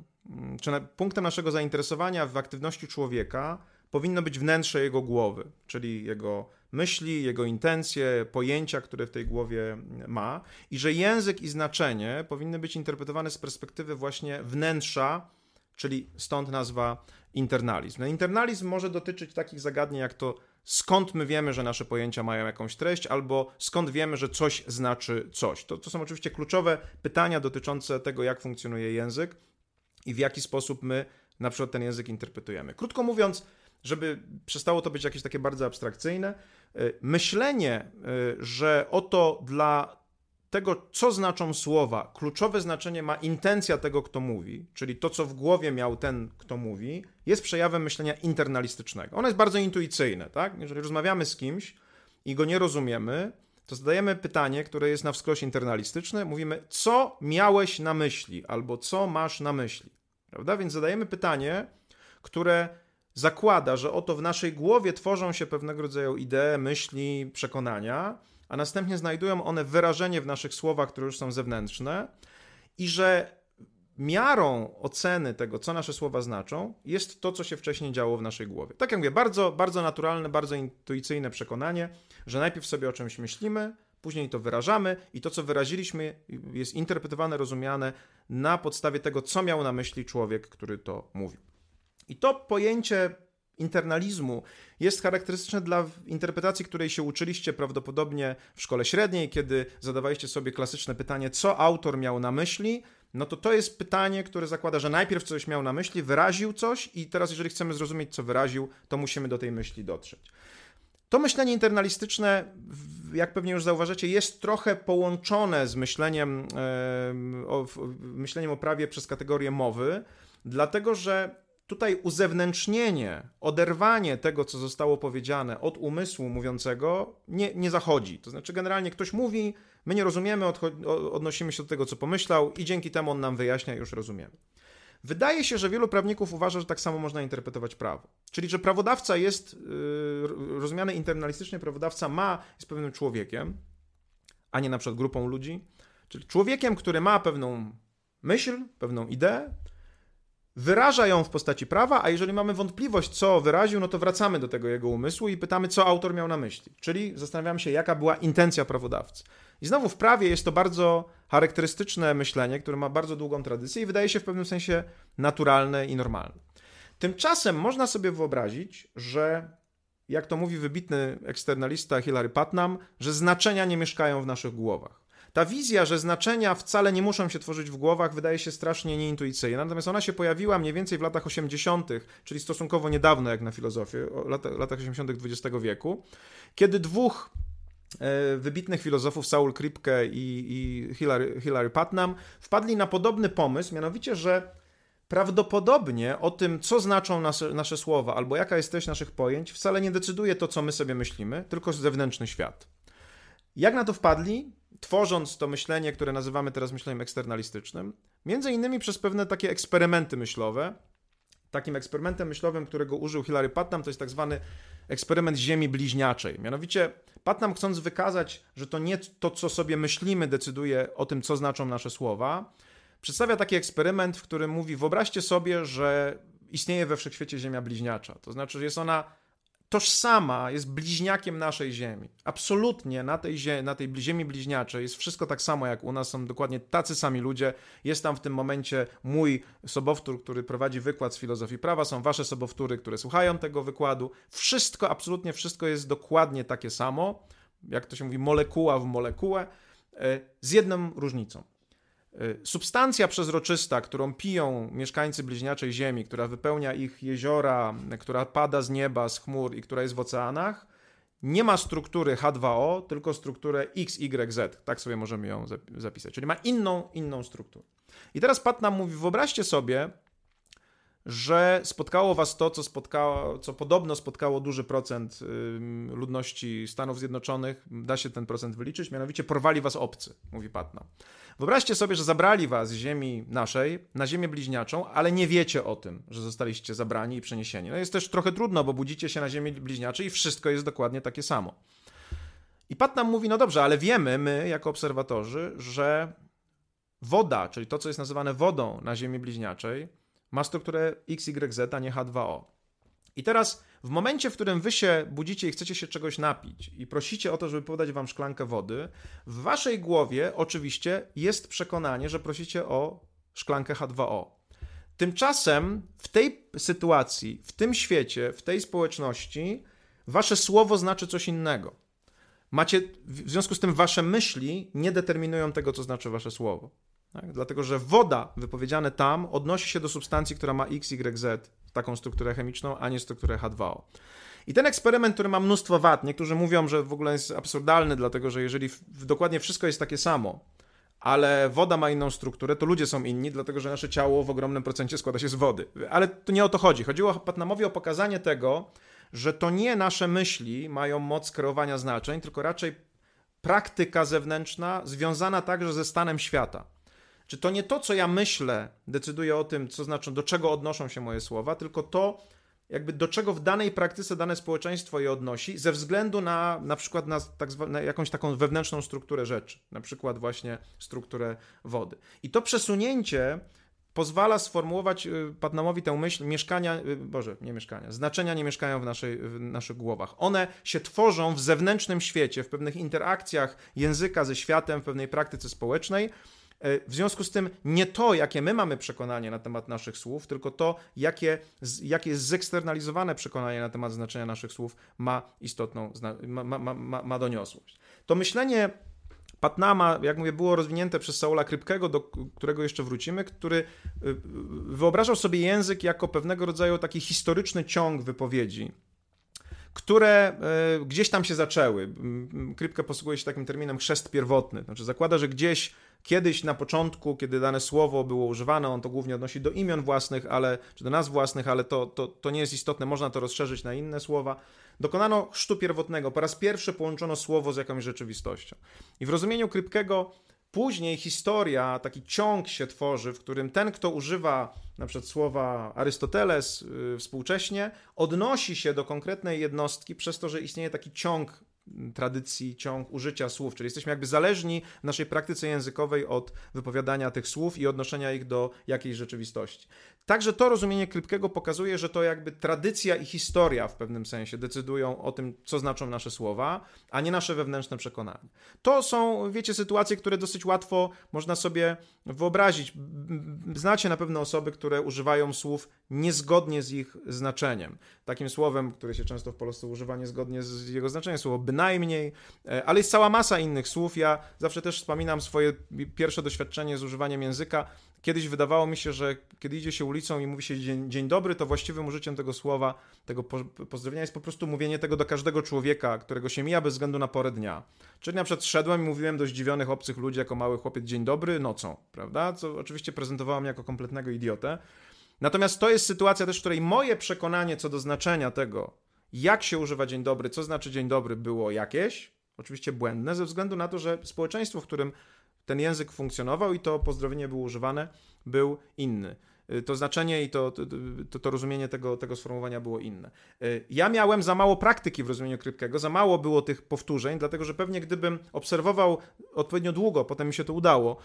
S1: czy punktem naszego zainteresowania w aktywności człowieka powinno być wnętrze jego głowy, czyli jego myśli, jego intencje, pojęcia, które w tej głowie ma, i że język i znaczenie powinny być interpretowane z perspektywy właśnie wnętrza, czyli stąd nazwa internalizm. No, internalizm może dotyczyć takich zagadnień jak to, skąd my wiemy, że nasze pojęcia mają jakąś treść, albo skąd wiemy, że coś znaczy coś. To, to są oczywiście kluczowe pytania dotyczące tego, jak funkcjonuje język i w jaki sposób my na przykład ten język interpretujemy. Krótko mówiąc, żeby przestało to być jakieś takie bardzo abstrakcyjne, myślenie, y, że oto dla tego, co znaczą słowa, kluczowe znaczenie ma intencja tego, kto mówi, czyli to, co w głowie miał ten, kto mówi, jest przejawem myślenia internalistycznego. Ono jest bardzo intuicyjne, tak? Jeżeli rozmawiamy z kimś i go nie rozumiemy, to zadajemy pytanie, które jest na wskroś internalistyczne, mówimy, co miałeś na myśli, albo co masz na myśli, prawda? Więc zadajemy pytanie, które zakłada, że oto w naszej głowie tworzą się pewnego rodzaju idee, myśli, przekonania, a następnie znajdują one wyrażenie w naszych słowach, które już są zewnętrzne, i że miarą oceny tego, co nasze słowa znaczą, jest to, co się wcześniej działo w naszej głowie. Tak jak mówię, bardzo, bardzo naturalne, bardzo intuicyjne przekonanie, że najpierw sobie o czymś myślimy, później to wyrażamy i to, co wyraziliśmy, jest interpretowane, rozumiane na podstawie tego, co miał na myśli człowiek, który to mówił. I to pojęcie internalizmu jest charakterystyczne dla interpretacji, której się uczyliście prawdopodobnie w szkole średniej, kiedy zadawaliście sobie klasyczne pytanie, co autor miał na myśli, no to to jest pytanie, które zakłada, że najpierw coś miał na myśli, wyraził coś i teraz jeżeli chcemy zrozumieć, co wyraził, to musimy do tej myśli dotrzeć. To myślenie internalistyczne, jak pewnie już zauważycie, jest trochę połączone z myśleniem, myśleniem o prawie przez kategorię mowy, dlatego że tutaj uzewnętrznienie, oderwanie tego, co zostało powiedziane od umysłu mówiącego nie, nie zachodzi. To znaczy, generalnie ktoś mówi, my nie rozumiemy, odnosimy się do tego, co pomyślał, i dzięki temu on nam wyjaśnia, już rozumiemy. Wydaje się, że wielu prawników uważa, że tak samo można interpretować prawo. Czyli, że prawodawca jest, yy, rozumiany internalistycznie, prawodawca ma, jest pewnym człowiekiem, a nie na przykład grupą ludzi, czyli człowiekiem, który ma pewną myśl, pewną ideę, wyraża ją w postaci prawa, a jeżeli mamy wątpliwość, co wyraził, no to wracamy do tego jego umysłu i pytamy, co autor miał na myśli. Czyli zastanawiamy się, jaka była intencja prawodawcy. I znowu w prawie jest to bardzo charakterystyczne myślenie, które ma bardzo długą tradycję i wydaje się w pewnym sensie naturalne i normalne. Tymczasem można sobie wyobrazić, że jak to mówi wybitny eksternalista Hilary Putnam, że znaczenia nie mieszkają w naszych głowach. Ta wizja, że znaczenia wcale nie muszą się tworzyć w głowach, wydaje się strasznie nieintuicyjna, natomiast ona się pojawiła mniej więcej w latach 80., czyli stosunkowo niedawno jak na filozofię, lat, latach 80. XX wieku, kiedy dwóch e, wybitnych filozofów, Saul Kripke i, i Hilary, Hilary Putnam, wpadli na podobny pomysł, mianowicie, że prawdopodobnie o tym, co znaczą nasze, nasze słowa albo jaka jest treść naszych pojęć, wcale nie decyduje to, co my sobie myślimy, tylko zewnętrzny świat. Jak na to wpadli? Tworząc to myślenie, które nazywamy teraz myśleniem eksternalistycznym, między innymi przez pewne takie eksperymenty myślowe. Takim eksperymentem myślowym, którego użył Hilary Putnam, to jest tak zwany eksperyment Ziemi bliźniaczej. Mianowicie Putnam chcąc wykazać, że to nie to, co sobie myślimy, decyduje o tym, co znaczą nasze słowa, przedstawia taki eksperyment, w którym mówi: Wyobraźcie sobie, że istnieje we wszechświecie Ziemia bliźniacza. To znaczy, że jest ona tożsama, jest bliźniakiem naszej Ziemi. Absolutnie na tej, zie na tej Ziemi bliźniaczej jest wszystko tak samo jak u nas, są dokładnie tacy sami ludzie. Jest tam w tym momencie mój sobowtór, który prowadzi wykład z filozofii prawa, są wasze sobowtóry, które słuchają tego wykładu. Wszystko, absolutnie wszystko jest dokładnie takie samo, jak to się mówi, molekuła w molekułę, e, z jedną różnicą. Y, substancja przezroczysta, którą piją mieszkańcy bliźniaczej Ziemi, która wypełnia ich jeziora, która pada z nieba, z chmur i która jest w oceanach, nie ma struktury H2O, tylko strukturę XYZ. Tak sobie możemy ją zapisać. Czyli ma inną, inną strukturę. I teraz Pat nam mówi, wyobraźcie sobie, że spotkało was to, co, spotkało, co podobno spotkało duży procent ludności Stanów Zjednoczonych, da się ten procent wyliczyć, mianowicie porwali was obcy, mówi Patna. Wyobraźcie sobie, że zabrali was z ziemi naszej na ziemię bliźniaczą, ale nie wiecie o tym, że zostaliście zabrani i przeniesieni. No jest też trochę trudno, bo budzicie się na ziemi bliźniaczej i wszystko jest dokładnie takie samo. I Pat nam mówi, no dobrze, ale wiemy, my jako obserwatorzy, że woda, czyli to, co jest nazywane wodą na ziemi bliźniaczej, ma strukturę XYZ, a nie H2O. I teraz w momencie, w którym wy się budzicie i chcecie się czegoś napić i prosicie o to, żeby podać wam szklankę wody, w waszej głowie oczywiście jest przekonanie, że prosicie o szklankę H2O. Tymczasem w tej sytuacji, w tym świecie, w tej społeczności, wasze słowo znaczy coś innego. Macie, w związku z tym, wasze myśli nie determinują tego, co znaczy wasze słowo. Tak? Dlatego, że woda wypowiedziane tam odnosi się do substancji, która ma X, Y, Z, taką strukturę chemiczną, a nie strukturę H2O. I ten eksperyment, który ma mnóstwo wad, niektórzy mówią, że w ogóle jest absurdalny, dlatego że jeżeli dokładnie wszystko jest takie samo, ale woda ma inną strukturę, to ludzie są inni, dlatego że nasze ciało w ogromnym procencie składa się z wody. Ale to nie o to chodzi. Chodziło Patnamowi o pokazanie tego, że to nie nasze myśli mają moc kreowania znaczeń, tylko raczej praktyka zewnętrzna związana także ze stanem świata. Czy to nie to, co ja myślę, decyduje o tym, co znaczą, do czego odnoszą się moje słowa, tylko to, jakby do czego w danej praktyce dane społeczeństwo je odnosi, ze względu na na przykład na, tak zwa, na jakąś taką wewnętrzną strukturę rzeczy, na przykład właśnie strukturę wody. I to przesunięcie pozwala sformułować y, Patnamowi tę myśl, mieszkania, y, Boże, nie mieszkania, znaczenia nie mieszkają w, naszej, w naszych głowach. One się tworzą w zewnętrznym świecie, w pewnych interakcjach języka ze światem, w pewnej praktyce społecznej, w związku z tym nie to, jakie my mamy przekonanie na temat naszych słów, tylko to, jakie, jakie zeksternalizowane przekonanie na temat znaczenia naszych słów ma istotną, ma, ma, ma, ma doniosłość. To myślenie Patnama, jak mówię, było rozwinięte przez Saula Krybkego, do którego jeszcze wrócimy, który y, wyobrażał sobie język jako pewnego rodzaju taki historyczny ciąg wypowiedzi, które y, gdzieś tam się zaczęły. Krybka posługuje się takim terminem chrzest pierwotny, znaczy zakłada, że gdzieś Kiedyś na początku, kiedy dane słowo było używane, on to głównie odnosi do imion własnych, ale, czy do nazw własnych, ale to, to, to nie jest istotne, można to rozszerzyć na inne słowa. Dokonano chrztu pierwotnego. Po raz pierwszy połączono słowo z jakąś rzeczywistością. I w rozumieniu Krypkego później historia, taki ciąg się tworzy, w którym ten, kto używa na przykład słowa Arystoteles yy, współcześnie, odnosi się do konkretnej jednostki przez to, że istnieje taki ciąg tradycji, ciąg użycia słów, czyli jesteśmy jakby zależni w naszej praktyce językowej od wypowiadania tych słów i odnoszenia ich do jakiejś rzeczywistości. Także to rozumienie Krypkiego pokazuje, że to jakby tradycja i historia w pewnym sensie decydują o tym, co znaczą nasze słowa, a nie nasze wewnętrzne przekonania. To są, wiecie, sytuacje, które dosyć łatwo można sobie wyobrazić. Znacie na pewno osoby, które używają słów niezgodnie z ich znaczeniem. Takim słowem, które się często w Polsce używa niezgodnie z jego znaczeniem, słowo bynajmniej, e, ale jest cała masa innych słów. Ja zawsze też wspominam swoje pierwsze doświadczenie z używaniem języka. Kiedyś wydawało mi się, że kiedy idzie się ulicą i mówi się dzień, dzień dobry, to właściwym użyciem tego słowa, tego pozdrowienia jest po prostu mówienie tego do każdego człowieka, którego się mija bez względu na porę dnia. Czyli na przykład szedłem i mówiłem do zdziwionych obcych ludzi jako mały chłopiec dzień dobry nocą, prawda? Co oczywiście prezentowało mnie jako kompletnego idiotę. Natomiast to jest sytuacja też, w której moje przekonanie co do znaczenia tego, jak się używa dzień dobry, co znaczy dzień dobry, było jakieś, oczywiście błędne, ze względu na to, że społeczeństwo, w którym ten język funkcjonował i to pozdrowienie było używane, był inny. Y, to znaczenie i to, to, to, rozumienie tego, tego sformułowania było inne. Y, ja miałem za mało praktyki w rozumieniu Krybkiego, za mało było tych powtórzeń, dlatego że pewnie gdybym obserwował odpowiednio długo, potem mi się to udało,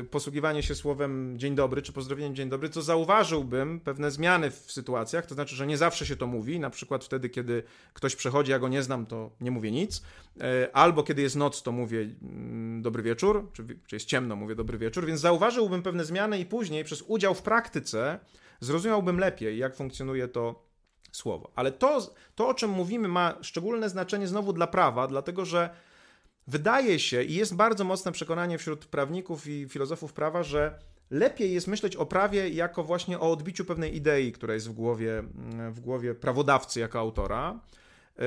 S1: y, posługiwanie się słowem dzień dobry czy pozdrowieniem dzień dobry, to zauważyłbym pewne zmiany w sytuacjach, to znaczy, że nie zawsze się to mówi, na przykład wtedy, kiedy ktoś przechodzi, ja go nie znam, to nie mówię nic, albo kiedy jest noc, to mówię mm, dobry wieczór, czy, czy jest ciemno, mówię dobry wieczór, więc zauważyłbym pewne zmiany i później przez udział w praktyce praktyce zrozumiałbym lepiej, jak funkcjonuje to słowo. Ale to, to, o czym mówimy, ma szczególne znaczenie znowu dla prawa, dlatego że wydaje się i jest bardzo mocne przekonanie wśród prawników i filozofów prawa, że lepiej jest myśleć o prawie jako właśnie o odbiciu pewnej idei, która jest w głowie, w głowie prawodawcy jako autora, y,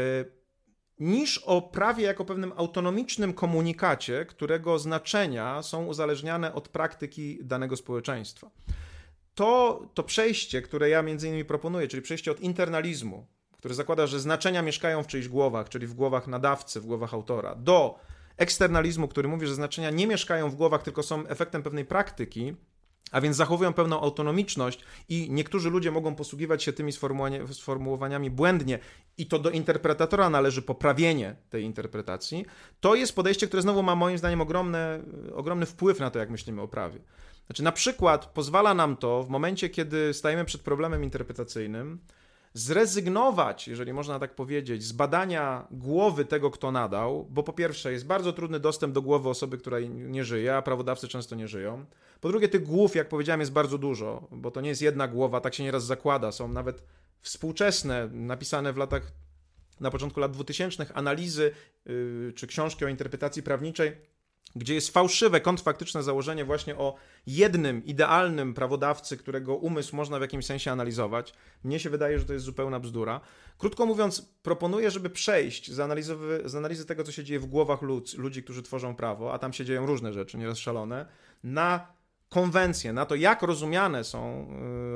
S1: niż o prawie jako pewnym autonomicznym komunikacie, którego znaczenia są uzależniane od praktyki danego społeczeństwa to, to przejście, które ja między innymi proponuję, czyli przejście od internalizmu, które zakłada, że znaczenia mieszkają w czyichś głowach, czyli w głowach nadawcy, w głowach autora, do eksternalizmu, który mówi, że znaczenia nie mieszkają w głowach, tylko są efektem pewnej praktyki, a więc zachowują pewną autonomiczność i niektórzy ludzie mogą posługiwać się tymi sformułowaniami błędnie i to do interpretatora należy poprawienie tej interpretacji, to jest podejście, które znowu ma moim zdaniem ogromny, ogromny wpływ na to, jak myślimy o prawie. Znaczy, na przykład pozwala nam to w momencie, kiedy stajemy przed problemem interpretacyjnym, zrezygnować, jeżeli można tak powiedzieć, z badania głowy tego, kto nadał, bo po pierwsze jest bardzo trudny dostęp do głowy osoby, która nie żyje, a prawodawcy często nie żyją. Po drugie, tych głów, jak powiedziałem, jest bardzo dużo, bo to nie jest jedna głowa, tak się nieraz zakłada. Są nawet współczesne, napisane w latach, na początku lat 2000 analizy yy, czy książki o interpretacji prawniczej gdzie jest fałszywe, kontrfaktyczne założenie właśnie o jednym idealnym prawodawcy, którego umysł można w jakimś sensie analizować. Mnie się wydaje, że to jest zupełna bzdura. Krótko mówiąc, proponuję, żeby przejść z analizy, z analizy tego, co się dzieje w głowach ludzi, ludzi, którzy tworzą prawo, a tam się dzieją różne rzeczy, nieraz szalone, na konwencje, na to, jak rozumiane są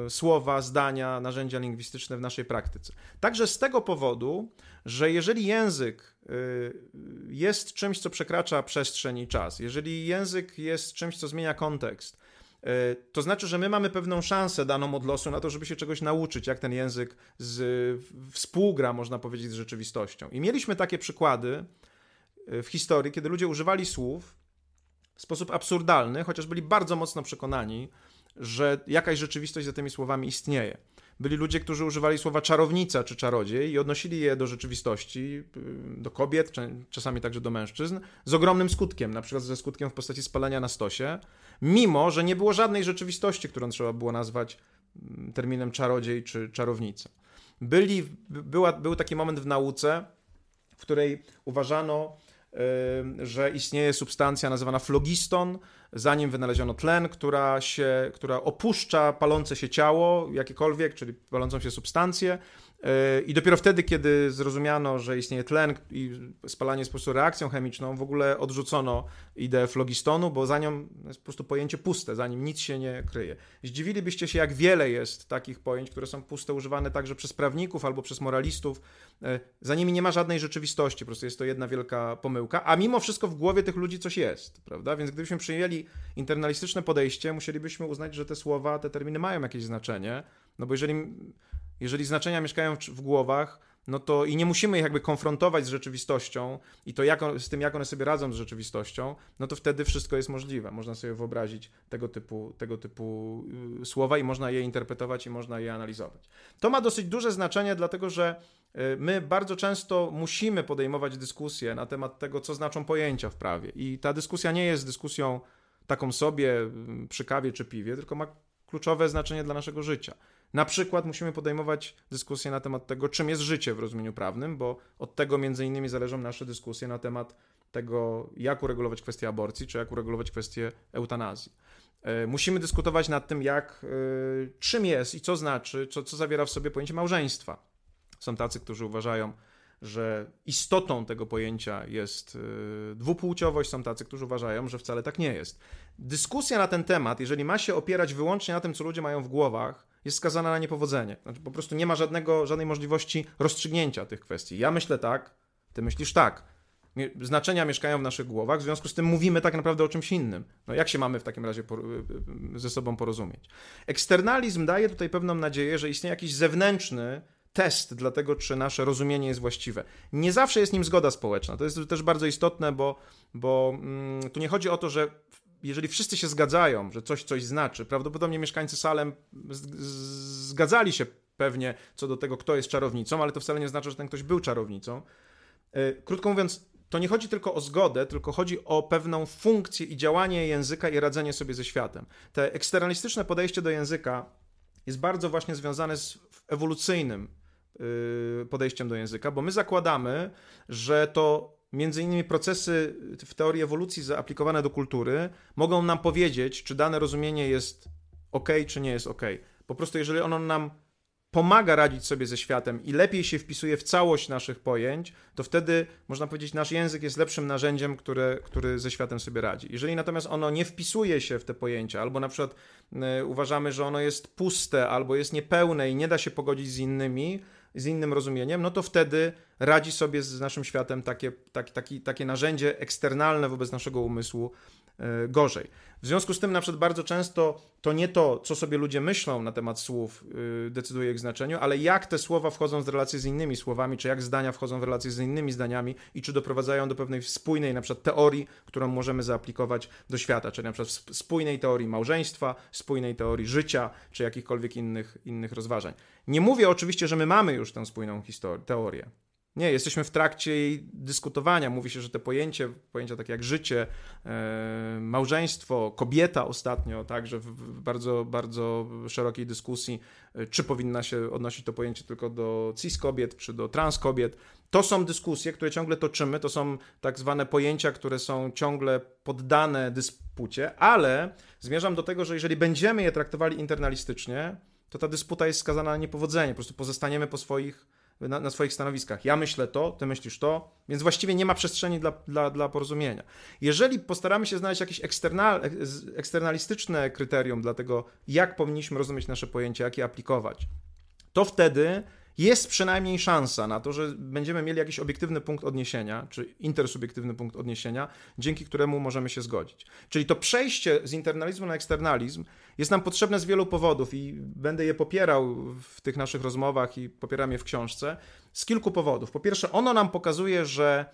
S1: y, słowa, zdania, narzędzia lingwistyczne w naszej praktyce. Także z tego powodu, że jeżeli język y, jest czymś, co przekracza przestrzeń i czas, jeżeli język jest czymś, co zmienia kontekst, y, to znaczy, że my mamy pewną szansę daną od losu na to, żeby się czegoś nauczyć, jak ten język z, współgra, można powiedzieć, z rzeczywistością. I mieliśmy takie przykłady w historii, kiedy ludzie używali słów, w sposób absurdalny, chociaż byli bardzo mocno przekonani, że jakaś rzeczywistość za tymi słowami istnieje. Byli ludzie, którzy używali słowa czarownica czy czarodziej i odnosili je do rzeczywistości, do kobiet, czasami także do mężczyzn, z ogromnym skutkiem, na przykład ze skutkiem w postaci spalania na stosie, mimo że nie było żadnej rzeczywistości, którą trzeba było nazwać mm, terminem czarodziej czy czarownica. Byli, była, był taki moment w nauce, w której uważano, że istnieje substancja nazywana flogiston, zanim wynaleziono tlen, która, się, która opuszcza palące się ciało, jakiekolwiek, czyli palącą się substancję, I dopiero wtedy, kiedy zrozumiano, że istnieje tlen i spalanie jest po prostu reakcją chemiczną, w ogóle odrzucono ideę flogistonu, bo za nią jest po prostu pojęcie puste, za nim nic się nie kryje. Zdziwilibyście się, jak wiele jest takich pojęć, które są puste, używane także przez prawników albo przez moralistów. E, za nimi nie ma żadnej rzeczywistości, po prostu jest to jedna wielka pomyłka, a mimo wszystko w głowie tych ludzi coś jest, prawda? Więc gdybyśmy przyjęli internalistyczne podejście, musielibyśmy uznać, że te słowa, te terminy mają jakieś znaczenie, no bo jeżeli jeżeli znaczenia mieszkają w głowach, no to i nie musimy ich jakby konfrontować z rzeczywistością i to jak z tym, jak one sobie radzą z rzeczywistością, no to wtedy wszystko jest możliwe. Można sobie wyobrazić tego typu, tego typu y, słowa i można je interpretować i można je analizować. To ma dosyć duże znaczenie, dlatego że y, my bardzo często musimy podejmować dyskusję na temat tego, co znaczą pojęcia w prawie. I ta dyskusja nie jest dyskusją taką sobie y, przy kawie czy piwie, tylko ma kluczowe znaczenie dla naszego życia. Na przykład musimy podejmować dyskusję na temat tego, czym jest życie w rozumieniu prawnym, bo od tego między innymi zależą nasze dyskusje na temat tego, jak uregulować kwestię aborcji, czy jak uregulować kwestię eutanazji. E, musimy dyskutować nad tym, jak, e, czym jest i co znaczy, co, co zawiera w sobie pojęcie małżeństwa. Są tacy, którzy uważają, że istotą tego pojęcia jest e, dwupłciowość, są tacy, którzy uważają, że wcale tak nie jest. Dyskusja na ten temat, jeżeli ma się opierać wyłącznie na tym, co ludzie mają w głowach, jest skazana na niepowodzenie. Znaczy, po prostu nie ma żadnego, żadnej możliwości rozstrzygnięcia tych kwestii. Ja myślę tak, ty myślisz tak. Znaczenia mieszkają w naszych głowach, w związku z tym mówimy tak naprawdę o czymś innym. No jak się mamy w takim razie y, y, ze sobą porozumieć? Eksternalizm daje tutaj pewną nadzieję, że istnieje jakiś zewnętrzny test dla tego, czy nasze rozumienie jest właściwe. Nie zawsze jest nim zgoda społeczna. To jest też bardzo istotne, bo, bo mm, tu nie chodzi o to, że jeżeli wszyscy się zgadzają, że coś coś znaczy, prawdopodobnie mieszkańcy Salem zgadzali się pewnie co do tego, kto jest czarownicą, ale to wcale nie znaczy, że ten ktoś był czarownicą. E, krótko mówiąc, to nie chodzi tylko o zgodę, tylko chodzi o pewną funkcję i działanie języka i radzenie sobie ze światem. Te eksternalistyczne podejście do języka jest bardzo właśnie związane z ewolucyjnym podejściem do języka, bo my zakładamy, że to między innymi procesy w teorii ewolucji zaaplikowane do kultury mogą nam powiedzieć, czy dane rozumienie jest ok, czy nie jest ok. Po prostu, jeżeli ono nam pomaga radzić sobie ze światem i lepiej się wpisuje w całość naszych pojęć, to wtedy można powiedzieć, nasz język jest lepszym narzędziem, które, który ze światem sobie radzi. Jeżeli natomiast ono nie wpisuje się w te pojęcia, albo na przykład y, uważamy, że ono jest puste, albo jest niepełne i nie da się pogodzić z innymi, z innym rozumieniem, no to wtedy radzi sobie z naszym światem takie, tak, taki, takie narzędzie eksternalne wobec naszego umysłu, gorzej. W związku z tym, na przykład, bardzo często to nie to, co sobie ludzie myślą na temat słów, decyduje ich znaczeniu, ale jak te słowa wchodzą w relacje z innymi słowami, czy jak zdania wchodzą w relacje z innymi zdaniami i czy doprowadzają do pewnej spójnej, na przykład, teorii, którą możemy zaaplikować do świata, czyli na przykład spójnej teorii małżeństwa, spójnej teorii życia, czy jakichkolwiek innych, innych rozważań. Nie mówię oczywiście, że my mamy już tę spójną historię, teorię. Nie, jesteśmy w trakcie jej dyskutowania. Mówi się, że te pojęcie, pojęcia takie jak życie, e, małżeństwo, kobieta ostatnio, także w, bardzo, bardzo szerokiej dyskusji, e, czy powinna się odnosić to pojęcie tylko do cis kobiet, czy do trans kobiet. To są dyskusje, które ciągle toczymy, to są tak zwane pojęcia, które są ciągle poddane dyspucie, ale zmierzam do tego, że jeżeli będziemy je traktowali internalistycznie, to ta dysputa jest skazana na niepowodzenie. Po prostu pozostaniemy po swoich na, na, swoich stanowiskach. Ja myślę to, ty myślisz to, więc właściwie nie ma przestrzeni dla, dla, dla porozumienia. Jeżeli postaramy się znaleźć jakieś eksternal, eksternalistyczne kryterium dla tego, jak powinniśmy rozumieć nasze pojęcia, jak je aplikować, to wtedy jest przynajmniej szansa na to, że będziemy mieli jakiś obiektywny punkt odniesienia, czy intersubiektywny punkt odniesienia, dzięki któremu możemy się zgodzić. Czyli to przejście z internalizmu na eksternalizm jest nam potrzebne z wielu powodów i będę je popierał w tych naszych rozmowach i popieram je w książce z kilku powodów. Po pierwsze, ono nam pokazuje, że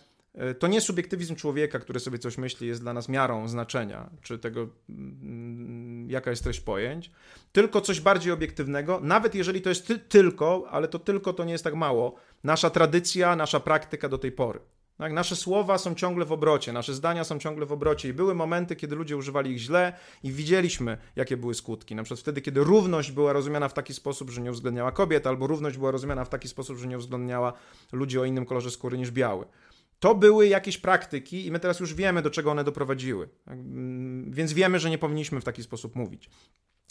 S1: to nie subiektywizm człowieka, który sobie coś myśli, jest dla nas miarą znaczenia, czy tego, mm, jaka jest treść pojęć, tylko coś bardziej obiektywnego, nawet jeżeli to jest ty tylko, ale to tylko to nie jest tak mało, nasza tradycja, nasza praktyka do tej pory. Tak? Nasze słowa są ciągle w obrocie, nasze zdania są ciągle w obrocie i były momenty, kiedy ludzie używali ich źle i widzieliśmy, jakie były skutki. Na przykład wtedy, kiedy równość była rozumiana w taki sposób, że nie uwzględniała kobiet, albo równość była rozumiana w taki sposób, że nie uwzględniała ludzi o innym kolorze skóry niż biały. To były jakieś praktyki i my teraz już wiemy, do czego one doprowadziły. Mm, więc wiemy, że nie powinniśmy w taki sposób mówić.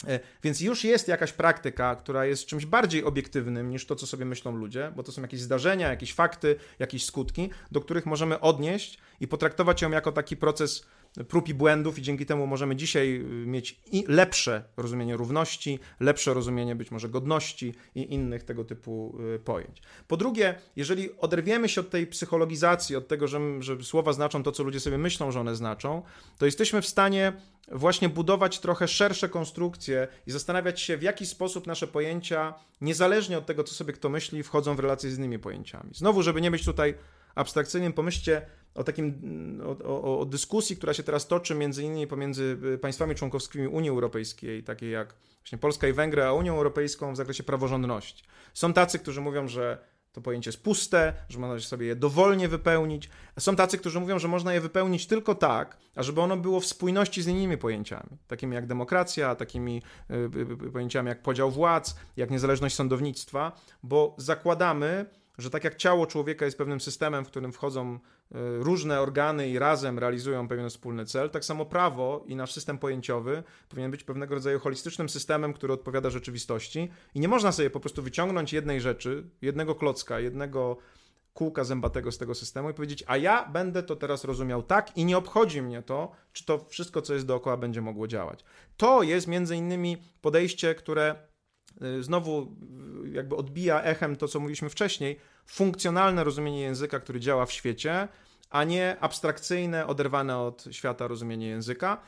S1: E, więc już jest jakaś praktyka, która jest czymś bardziej obiektywnym niż to, co sobie myślą ludzie, bo to są jakieś zdarzenia, jakieś fakty, jakieś skutki, do których możemy odnieść i potraktować ją jako taki proces prób i błędów i dzięki temu możemy dzisiaj y, mieć lepsze rozumienie równości, lepsze rozumienie być może godności i innych tego typu y, pojęć. Po drugie, jeżeli oderwiemy się od tej psychologizacji, od tego, że, że słowa znaczą to, co ludzie sobie myślą, że one znaczą, to jesteśmy w stanie właśnie budować trochę szersze konstrukcje i zastanawiać się, w jaki sposób nasze pojęcia, niezależnie od tego, co sobie kto myśli, wchodzą w relacje z innymi pojęciami. Znowu, żeby nie być tutaj abstrakcyjnym, pomyślcie o takim, o, o, o, dyskusji, która się teraz toczy między innymi pomiędzy y, państwami członkowskimi Unii Europejskiej, takie jak właśnie Polska i Węgry, a Unią Europejską w zakresie praworządności. Są tacy, którzy mówią, że to pojęcie jest puste, że można sobie je dowolnie wypełnić. Są tacy, którzy mówią, że można je wypełnić tylko tak, ażeby ono było w spójności z innymi pojęciami, takimi jak demokracja, takimi y, y, pojęciami jak podział władz, jak niezależność sądownictwa, bo zakładamy, że tak jak ciało człowieka jest pewnym systemem, w którym wchodzą e, różne organy i razem realizują pewien wspólny cel, tak samo prawo i nasz system pojęciowy powinien być pewnego rodzaju holistycznym systemem, który odpowiada rzeczywistości i nie można sobie po prostu wyciągnąć jednej rzeczy, jednego klocka, jednego kółka zębatego z tego systemu i powiedzieć, a ja będę to teraz rozumiał tak i nie obchodzi mnie to, czy to wszystko, co jest dookoła, będzie mogło działać. To jest między innymi podejście, które znowu y, jakby odbija echem to, co mówiliśmy wcześniej, funkcjonalne rozumienie języka, który działa w świecie, a nie abstrakcyjne, oderwane od świata rozumienie języka.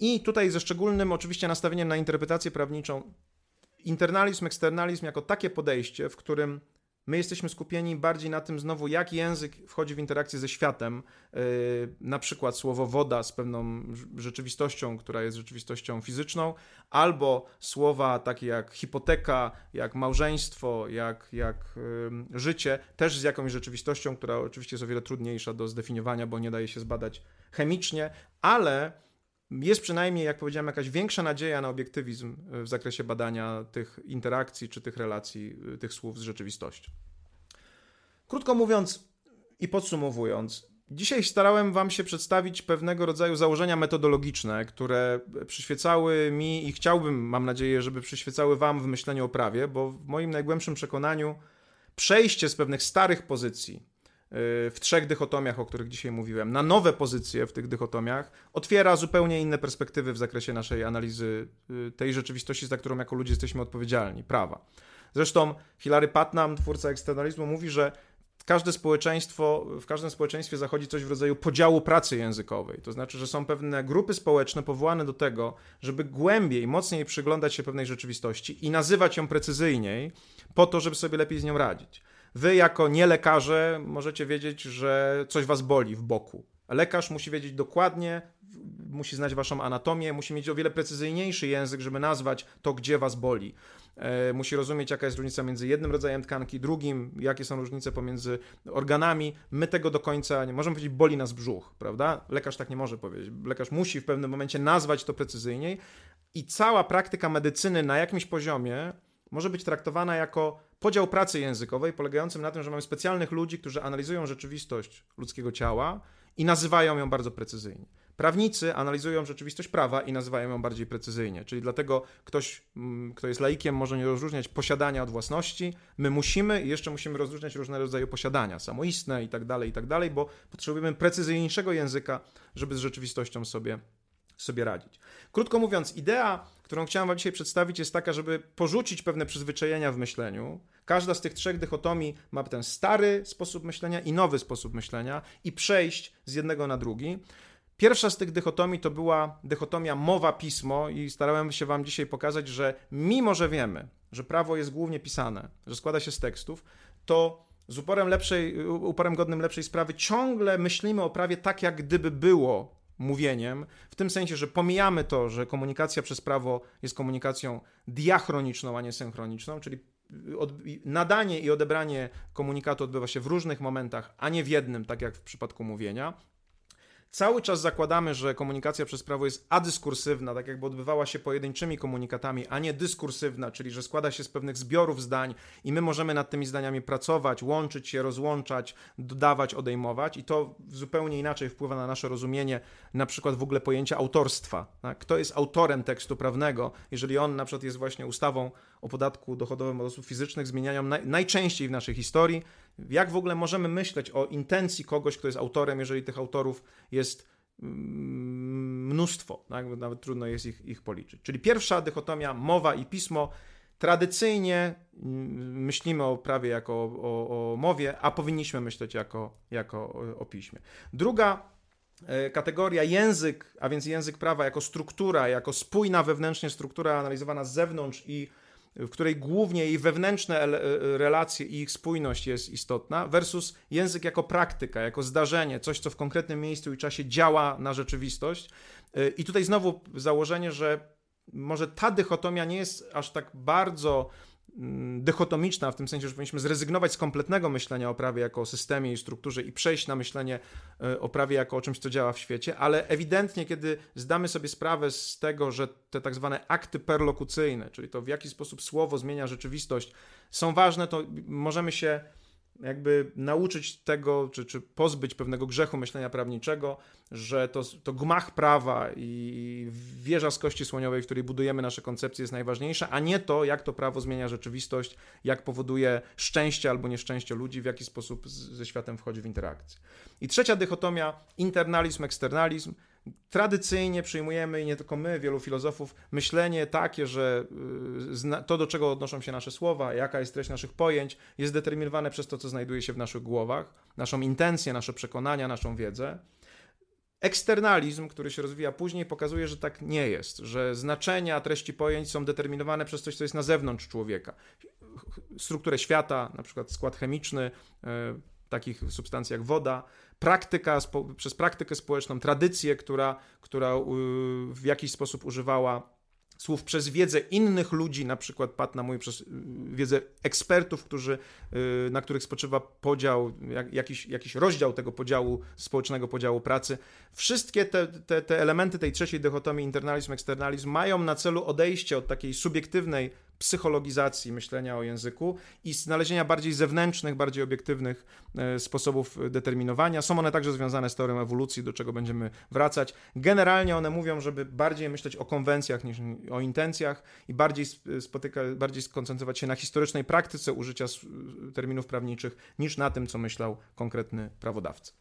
S1: I tutaj ze szczególnym oczywiście nastawieniem na interpretację prawniczą, internalizm, eksternalizm jako takie podejście, w którym My jesteśmy skupieni bardziej na tym znowu, jak język wchodzi w interakcję ze światem. Yy, na przykład słowo woda z pewną rzeczywistością, która jest rzeczywistością fizyczną, albo słowa takie jak hipoteka, jak małżeństwo, jak, jak yy, życie, też z jakąś rzeczywistością, która oczywiście jest o wiele trudniejsza do zdefiniowania, bo nie daje się zbadać chemicznie, ale jest przynajmniej, jak powiedziałem, jakaś większa nadzieja na obiektywizm w zakresie badania tych interakcji czy tych relacji, tych słów z rzeczywistością. Krótko mówiąc i podsumowując, Dzisiaj starałem Wam się przedstawić pewnego rodzaju założenia metodologiczne, które przyświecały mi i chciałbym, mam nadzieję, żeby przyświecały Wam w myśleniu o prawie, bo w moim najgłębszym przekonaniu przejście z pewnych starych pozycji, w trzech dychotomiach, o których dzisiaj mówiłem, na nowe pozycje w tych dychotomiach, otwiera zupełnie inne perspektywy w zakresie naszej analizy y, tej rzeczywistości, za którą jako ludzie jesteśmy odpowiedzialni, prawa. Zresztą Hilary Putnam, twórca eksternalizmu, mówi, że każde społeczeństwo, w każdym społeczeństwie zachodzi coś w rodzaju podziału pracy językowej. To znaczy, że są pewne grupy społeczne powołane do tego, żeby głębiej, mocniej przyglądać się pewnej rzeczywistości i nazywać ją precyzyjniej, po to, żeby sobie lepiej z nią radzić. Wy, jako nie lekarze, możecie wiedzieć, że coś was boli w boku. Lekarz musi wiedzieć dokładnie, musi znać waszą anatomię, musi mieć o wiele precyzyjniejszy język, żeby nazwać to, gdzie was boli. E, musi rozumieć, jaka jest różnica między jednym rodzajem tkanki, drugim, jakie są różnice pomiędzy organami. My tego do końca nie możemy powiedzieć, boli nas brzuch, prawda? Lekarz tak nie może powiedzieć. Lekarz musi w pewnym momencie nazwać to precyzyjniej i cała praktyka medycyny na jakimś poziomie może być traktowana jako podział pracy językowej, polegający na tym, że mamy specjalnych ludzi, którzy analizują rzeczywistość ludzkiego ciała i nazywają ją bardzo precyzyjnie. Prawnicy analizują rzeczywistość prawa i nazywają ją bardziej precyzyjnie, czyli dlatego ktoś, mm, kto jest laikiem, może nie rozróżniać posiadania od własności. My musimy i jeszcze musimy rozróżniać różne rodzaje posiadania, samoistne i tak dalej, i tak dalej, bo potrzebujemy precyzyjniejszego języka, żeby z rzeczywistością sobie sobie radzić. Krótko mówiąc, idea, którą chciałem Wam dzisiaj przedstawić, jest taka, żeby porzucić pewne przyzwyczajenia w myśleniu. Każda z tych trzech dychotomii ma ten stary sposób myślenia i nowy sposób myślenia i przejść z jednego na drugi. Pierwsza z tych dychotomii to była dychotomia mowa-pismo, i starałem się Wam dzisiaj pokazać, że mimo, że wiemy, że prawo jest głównie pisane, że składa się z tekstów, to z uporem, lepszej, uporem godnym lepszej sprawy ciągle myślimy o prawie tak, jak gdyby było mówieniem, w tym sensie, że pomijamy to, że komunikacja przez prawo jest komunikacją diachroniczną, a nie synchroniczną, czyli od, nadanie i odebranie komunikatu odbywa się w różnych momentach, a nie w jednym, tak jak w przypadku mówienia. Cały czas zakładamy, że komunikacja przez prawo jest adyskursywna, tak jakby odbywała się pojedynczymi komunikatami, a nie dyskursywna, czyli że składa się z pewnych zbiorów zdań i my możemy nad tymi zdaniami pracować, łączyć się, rozłączać, dodawać, odejmować i to zupełnie inaczej wpływa na nasze rozumienie na przykład w ogóle pojęcia autorstwa. Tak? Kto jest autorem tekstu prawnego, jeżeli on na przykład jest właśnie ustawą o podatku dochodowym od osób fizycznych, zmieniają naj, najczęściej w naszej historii, jak w ogóle możemy myśleć o intencji kogoś, kto jest autorem, jeżeli tych autorów jest mm, mnóstwo, tak? nawet trudno jest ich, ich policzyć. Czyli pierwsza dychotomia mowa i pismo. Tradycyjnie mm, myślimy o prawie jako o, o, mowie, a powinniśmy myśleć jako, jako o, o piśmie. Druga e, kategoria język, a więc język prawa jako struktura, jako spójna wewnętrznie struktura analizowana z zewnątrz i w której głównie jej wewnętrzne e, relacje i ich spójność jest istotna, versus język jako praktyka, jako zdarzenie, coś, co w konkretnym miejscu i czasie działa na rzeczywistość. E, I tutaj znowu założenie, że może ta dychotomia nie jest aż tak bardzo dychotomiczna, w tym sensie, że powinniśmy zrezygnować z kompletnego myślenia o prawie jako o systemie i strukturze i przejść na myślenie e, o prawie jako o czymś, co działa w świecie, ale ewidentnie, kiedy zdamy sobie sprawę z tego, że te tak zwane akty perlokucyjne, czyli to w jaki sposób słowo zmienia rzeczywistość, są ważne, to możemy się jakby nauczyć tego, czy, czy pozbyć pewnego grzechu myślenia prawniczego, że to, to gmach prawa i wieża z kości słoniowej, w której budujemy nasze koncepcje jest najważniejsza, a nie to, jak to prawo zmienia rzeczywistość, jak powoduje szczęście albo nieszczęście ludzi, w jaki sposób z, ze światem wchodzi w interakcję. I trzecia dychotomia, internalizm, eksternalizm, tradycyjnie przyjmujemy, i nie tylko my, wielu filozofów, myślenie takie, że y, to, do czego odnoszą się nasze słowa, jaka jest treść naszych pojęć, jest determinowane przez to, co znajduje się w naszych głowach, naszą intencję, nasze przekonania, naszą wiedzę. Eksternalizm, który się rozwija później, pokazuje, że tak nie jest, że znaczenia treści pojęć są determinowane przez coś, co jest na zewnątrz człowieka. Strukturę świata, na przykład skład chemiczny, y, takich substancji jak woda, praktyka, przez praktykę społeczną, tradycję, która, która w jakiś sposób używała słów przez wiedzę innych ludzi, na przykład padł na mój przez y, wiedzę ekspertów, którzy, y, na których spoczywa podział, jakiś, jakiś rozdział tego podziału, społecznego podziału pracy. Wszystkie te, te, te elementy tej trzeciej dychotomii internalizm, eksternalizm mają na celu odejście od takiej subiektywnej psychologizacji myślenia o języku i znalezienia bardziej zewnętrznych, bardziej obiektywnych e, sposobów determinowania. Są one także związane z teorią ewolucji, do czego będziemy wracać. Generalnie one mówią, żeby bardziej myśleć o konwencjach niż o intencjach i bardziej, spotyka, bardziej skoncentrować się na historycznej praktyce użycia terminów prawniczych niż na tym, co myślał konkretny prawodawca.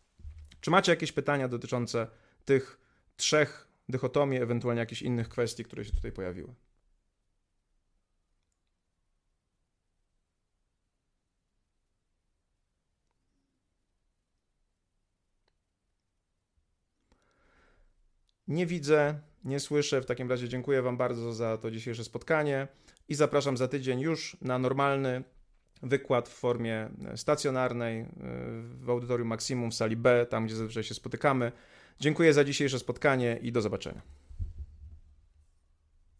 S1: Czy macie jakieś pytania dotyczące tych trzech dychotomii, ewentualnie jakichś innych kwestii, które się tutaj pojawiły? Nie widzę, nie słyszę. W takim razie dziękuję Wam bardzo za to dzisiejsze spotkanie i zapraszam za tydzień już na normalny wykład w formie stacjonarnej w audytorium Maksimum w sali B, tam gdzie zazwyczaj się spotykamy. Dziękuję za dzisiejsze spotkanie i do zobaczenia.